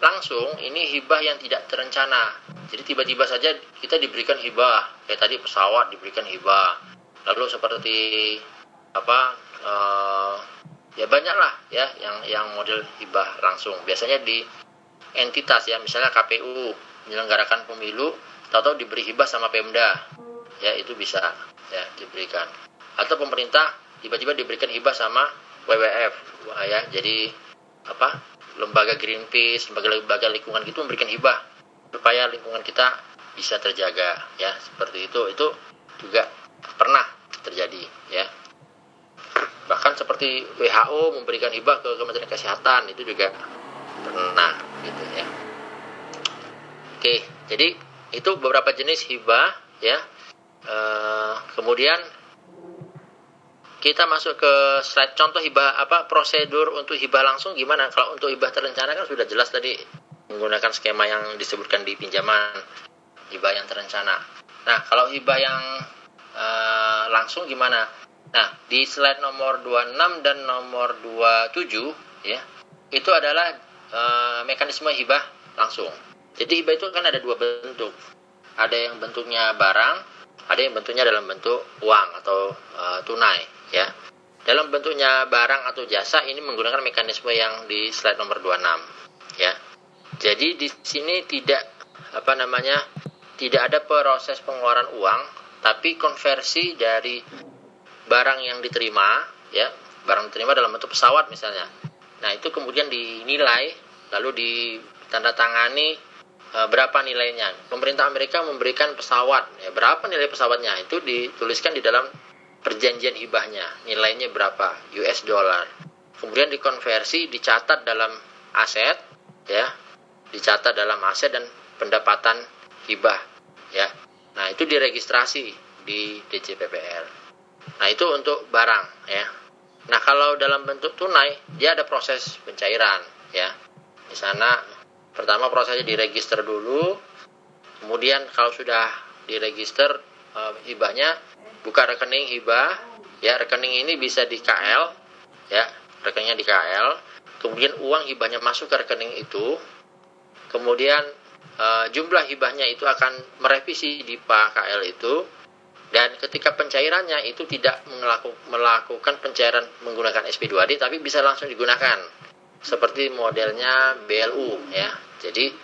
langsung ini hibah yang tidak terencana. Jadi tiba-tiba saja kita diberikan hibah, kayak tadi pesawat diberikan hibah. Lalu seperti apa uh, ya banyak lah ya yang yang model hibah langsung. Biasanya di entitas ya misalnya KPU menyelenggarakan pemilu tahu-tahu diberi hibah sama Pemda ya itu bisa ya diberikan atau pemerintah tiba-tiba diberikan hibah sama WWF ya jadi apa lembaga Greenpeace lembaga-lembaga lingkungan gitu memberikan hibah supaya lingkungan kita bisa terjaga ya. Seperti itu itu juga pernah terjadi ya. Bahkan seperti WHO memberikan hibah ke Kementerian Kesehatan itu juga pernah gitu ya. Oke jadi itu beberapa jenis hibah ya. E, kemudian kita masuk ke slide contoh hibah apa prosedur untuk hibah langsung gimana? Kalau untuk hibah terencana kan sudah jelas tadi menggunakan skema yang disebutkan di pinjaman hibah yang terencana. Nah, kalau hibah yang uh, langsung gimana? Nah, di slide nomor 26 dan nomor 27 ya, itu adalah uh, mekanisme hibah langsung. Jadi hibah itu kan ada dua bentuk. Ada yang bentuknya barang, ada yang bentuknya dalam bentuk uang atau uh, tunai ya. Dalam bentuknya barang atau jasa ini menggunakan mekanisme yang di slide nomor 26 ya. Jadi di sini tidak apa namanya tidak ada proses pengeluaran uang, tapi konversi dari barang yang diterima, ya, barang diterima dalam bentuk pesawat misalnya. Nah, itu kemudian dinilai, lalu ditandatangani e, berapa nilainya. Pemerintah Amerika memberikan pesawat, ya, berapa nilai pesawatnya itu dituliskan di dalam perjanjian hibahnya, nilainya berapa US dollar. Kemudian dikonversi, dicatat dalam aset, ya, dicatat dalam aset dan pendapatan hibah ya. Nah, itu diregistrasi di DJPPR. Nah, itu untuk barang ya. Nah, kalau dalam bentuk tunai dia ada proses pencairan ya. Di sana pertama prosesnya diregister dulu. Kemudian kalau sudah diregister e, hibahnya buka rekening hibah ya, rekening ini bisa di KL ya, rekeningnya di KL. Kemudian uang hibahnya masuk ke rekening itu. Kemudian uh, jumlah hibahnya itu akan merevisi di KL itu dan ketika pencairannya itu tidak melakukan pencairan menggunakan SP2D tapi bisa langsung digunakan seperti modelnya BLU ya jadi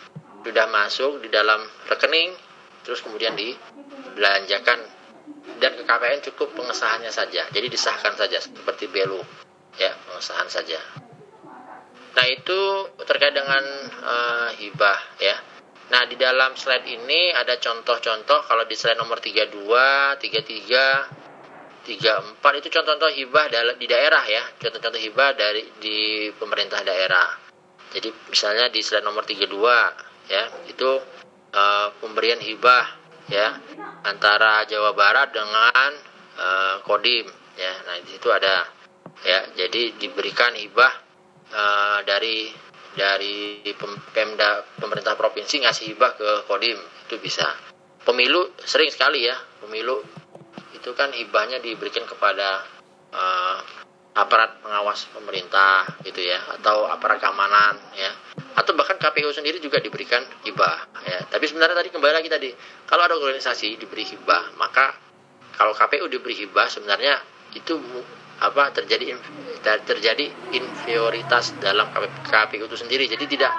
sudah masuk di dalam rekening terus kemudian dibelanjakan. Dan ke KPN cukup pengesahannya saja. Jadi disahkan saja seperti BLU ya pengesahan saja. Nah itu terkait dengan uh, hibah ya. Nah, di dalam slide ini ada contoh-contoh. Kalau di slide nomor 32, 33, 34 itu contoh-contoh hibah di daerah ya, contoh-contoh hibah dari di pemerintah daerah. Jadi misalnya di slide nomor 32 ya, itu uh, pemberian hibah ya antara Jawa Barat dengan uh, Kodim ya. Nah, di situ ada ya, jadi diberikan hibah uh, dari dari Pemda pemerintah provinsi ngasih hibah ke Kodim itu bisa. Pemilu sering sekali ya, pemilu itu kan hibahnya diberikan kepada uh, aparat pengawas pemerintah gitu ya atau aparat keamanan ya atau bahkan KPU sendiri juga diberikan hibah ya tapi sebenarnya tadi kembali lagi tadi kalau ada organisasi diberi hibah maka kalau KPU diberi hibah sebenarnya itu apa terjadi terjadi inferioritas dalam KPU itu sendiri. Jadi tidak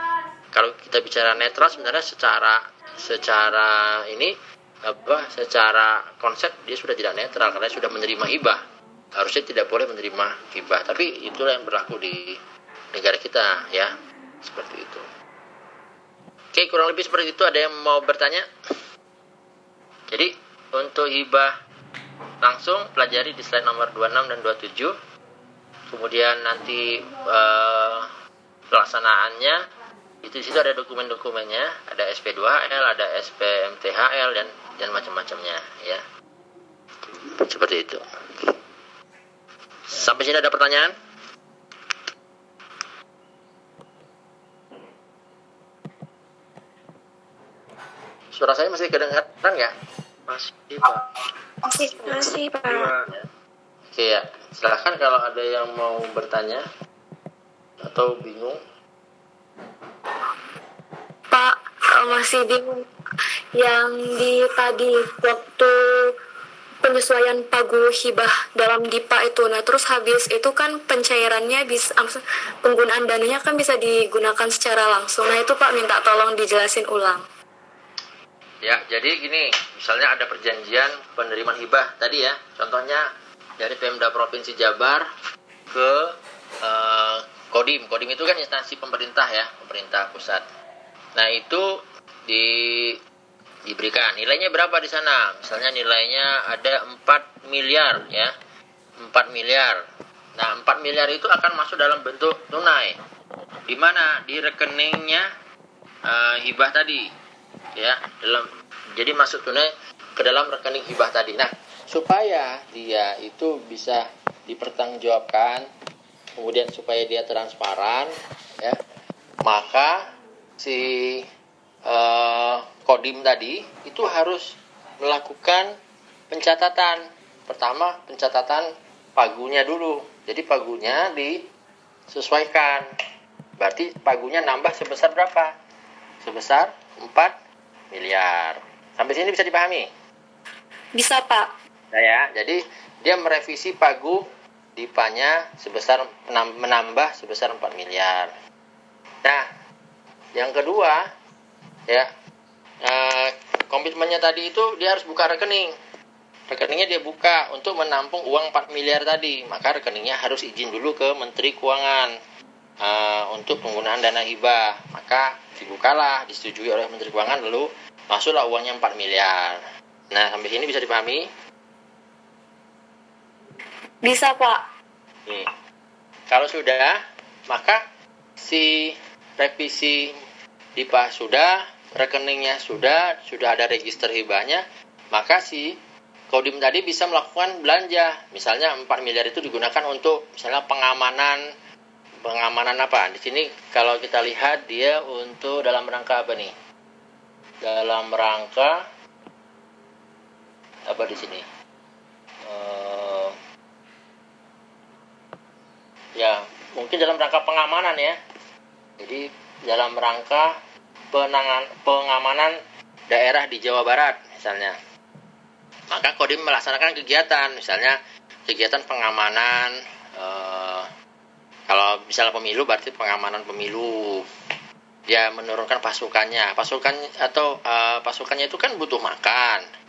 kalau kita bicara netral sebenarnya secara secara ini apa secara konsep dia sudah tidak netral karena sudah menerima hibah. Harusnya tidak boleh menerima hibah, tapi itulah yang berlaku di negara kita ya. Seperti itu. Oke, kurang lebih seperti itu. Ada yang mau bertanya? Jadi untuk hibah langsung pelajari di slide nomor 26 dan 27 kemudian nanti uh, pelaksanaannya. Itu di situ ada dokumen-dokumennya. Ada SP2HL ada SPMTHL dan dan macam-macamnya ya. Seperti itu. Sampai sini ada pertanyaan suara saya masih kedengaran nggak masih pak masih masih pak oke ya silahkan kalau ada yang mau bertanya atau bingung pak masih bingung yang di tadi waktu penyesuaian pagu hibah dalam DIPA itu. Nah, terus habis itu kan pencairannya bisa penggunaan dananya kan bisa digunakan secara langsung. Nah, itu Pak minta tolong dijelasin ulang. Ya, jadi gini, misalnya ada perjanjian penerimaan hibah tadi ya, contohnya dari Pemda Provinsi Jabar ke uh, Kodim. Kodim itu kan instansi pemerintah ya, pemerintah pusat. Nah, itu di diberikan nilainya berapa di sana? Misalnya nilainya ada 4 miliar ya. 4 miliar. Nah, 4 miliar itu akan masuk dalam bentuk tunai. Di mana? Di rekeningnya uh, hibah tadi ya dalam jadi masuk tunai ke dalam rekening hibah tadi. Nah, supaya dia itu bisa dipertanggungjawabkan kemudian supaya dia transparan ya maka si eh, kodim tadi itu harus melakukan pencatatan. Pertama pencatatan pagunya dulu. Jadi pagunya disesuaikan. Berarti pagunya nambah sebesar berapa? Sebesar 4 miliar sampai sini bisa dipahami Bisa, Pak. Nah ya, jadi dia merevisi pagu dipanya sebesar menam- menambah sebesar 4 miliar. Nah, yang kedua ya eh, komitmennya tadi itu dia harus buka rekening. Rekeningnya dia buka untuk menampung uang 4 miliar tadi, maka rekeningnya harus izin dulu ke Menteri Keuangan eh, untuk penggunaan dana hibah. Maka dibukalah, disetujui oleh Menteri Keuangan lalu masuklah uangnya 4 miliar. Nah, sampai sini bisa dipahami? Bisa, Pak. Hmm. Kalau sudah, maka si revisi DIPA sudah, rekeningnya sudah, sudah ada register hibahnya, maka si Kodim tadi bisa melakukan belanja. Misalnya 4 miliar itu digunakan untuk misalnya pengamanan pengamanan apa? Di sini kalau kita lihat dia untuk dalam rangka apa nih? Dalam rangka apa di sini? Eh, ya mungkin dalam rangka pengamanan ya jadi dalam rangka penangan pengamanan daerah di Jawa Barat misalnya maka Kodim melaksanakan kegiatan misalnya kegiatan pengamanan eh, kalau misalnya pemilu berarti pengamanan pemilu. Dia menurunkan pasukannya. Pasukan atau eh, pasukannya itu kan butuh makan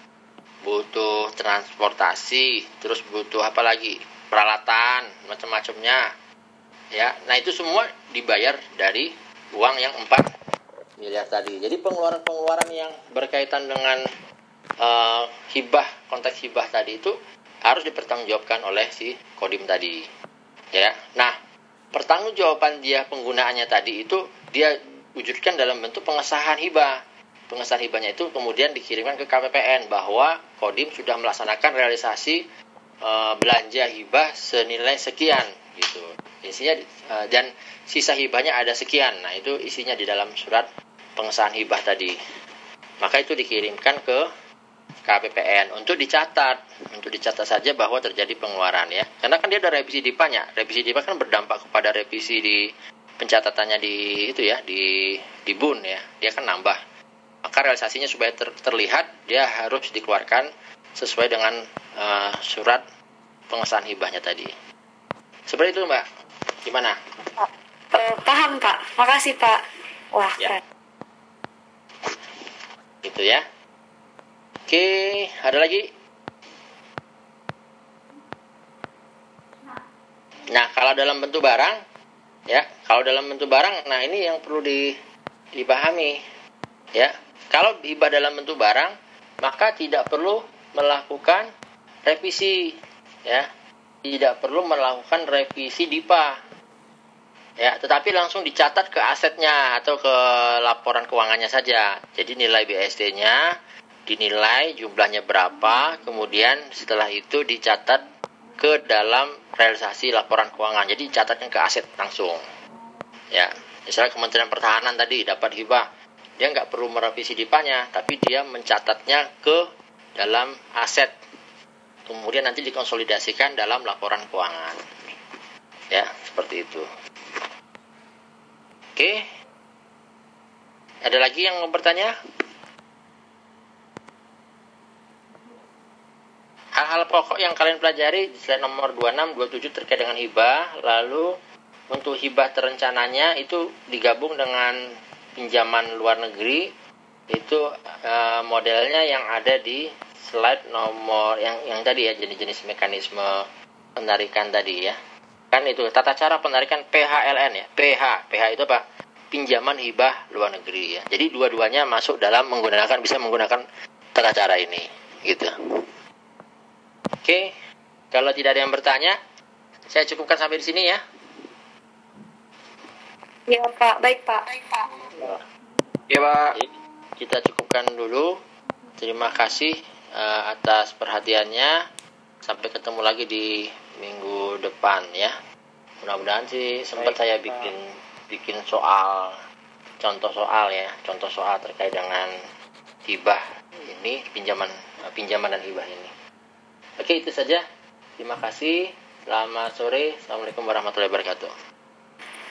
butuh transportasi terus butuh apa lagi? Peralatan macam-macamnya. Ya nah itu semua dibayar dari uang yang 4 miliar tadi. Jadi pengeluaran-pengeluaran yang berkaitan dengan eh, hibah konteks hibah tadi itu harus dipertanggungjawabkan oleh si kodim tadi. Ya nah pertanggungjawaban dia penggunaannya tadi itu dia wujudkan dalam bentuk pengesahan hibah. Pengesahan hibahnya itu kemudian dikirimkan ke KPPN bahwa kodim sudah melaksanakan realisasi eh, belanja hibah senilai sekian gitu. Isinya eh, dan sisa hibahnya ada sekian. Nah itu isinya di dalam surat pengesahan hibah tadi. Maka itu dikirimkan ke KPPN untuk dicatat untuk dicatat saja bahwa terjadi pengeluaran ya. Karena kan dia ada revisi DIPA-nya revisi DIPA kan berdampak kepada revisi di pencatatannya di itu ya di di BUN ya. Dia kan nambah. Maka realisasinya supaya ter- terlihat dia harus dikeluarkan sesuai dengan eh, surat pengesahan hibahnya tadi. Seperti itu mbak. Gimana? Eh, paham, Pak. Makasih, Pak. Wah, Ya. gitu ya oke ada lagi? Nah kalau dalam bentuk barang ya kalau dalam bentuk barang nah ini yang perlu di, dipahami ya. Kalau hibah dalam bentuk barang maka tidak perlu melakukan revisi ya. Tidak perlu melakukan revisi DIPA ya. Tetapi langsung dicatat ke asetnya atau ke laporan keuangannya saja. Jadi nilai BSD-nya dinilai jumlahnya berapa kemudian setelah itu dicatat ke dalam realisasi laporan keuangan. Jadi dicatatkan ke aset langsung. Ya misalnya Kementerian Pertahanan tadi dapat hibah. Dia nggak perlu merevisi DIPA-nya tapi dia mencatatnya ke dalam aset. Kemudian nanti dikonsolidasikan dalam laporan keuangan. Ya seperti itu. Oke. Ada lagi yang mau bertanya hal-hal pokok yang kalian pelajari di slide nomor 26 27 terkait dengan hibah lalu untuk hibah terencananya itu digabung dengan pinjaman luar negeri. Itu eh, modelnya yang ada di slide nomor yang yang tadi ya jenis-jenis mekanisme penarikan tadi ya. Kan itu tata cara penarikan PHLN ya. PH PH itu apa? Pinjaman hibah luar negeri ya. Jadi dua-duanya masuk dalam menggunakan bisa menggunakan tata cara ini gitu Oke, kalau tidak ada yang bertanya, saya cukupkan sampai di sini ya. Ya Pak, baik Pak. Baik Pak. Oke Pak, kita cukupkan dulu. Terima kasih uh, atas perhatiannya. Sampai ketemu lagi di minggu depan ya. Mudah-mudahan sih sempat saya bikin bikin soal contoh soal ya, contoh soal terkait dengan hibah ini pinjaman eh, pinjaman dan hibah ini. Oke, itu saja. Terima kasih. Selamat sore. Assalamualaikum warahmatullahi wabarakatuh.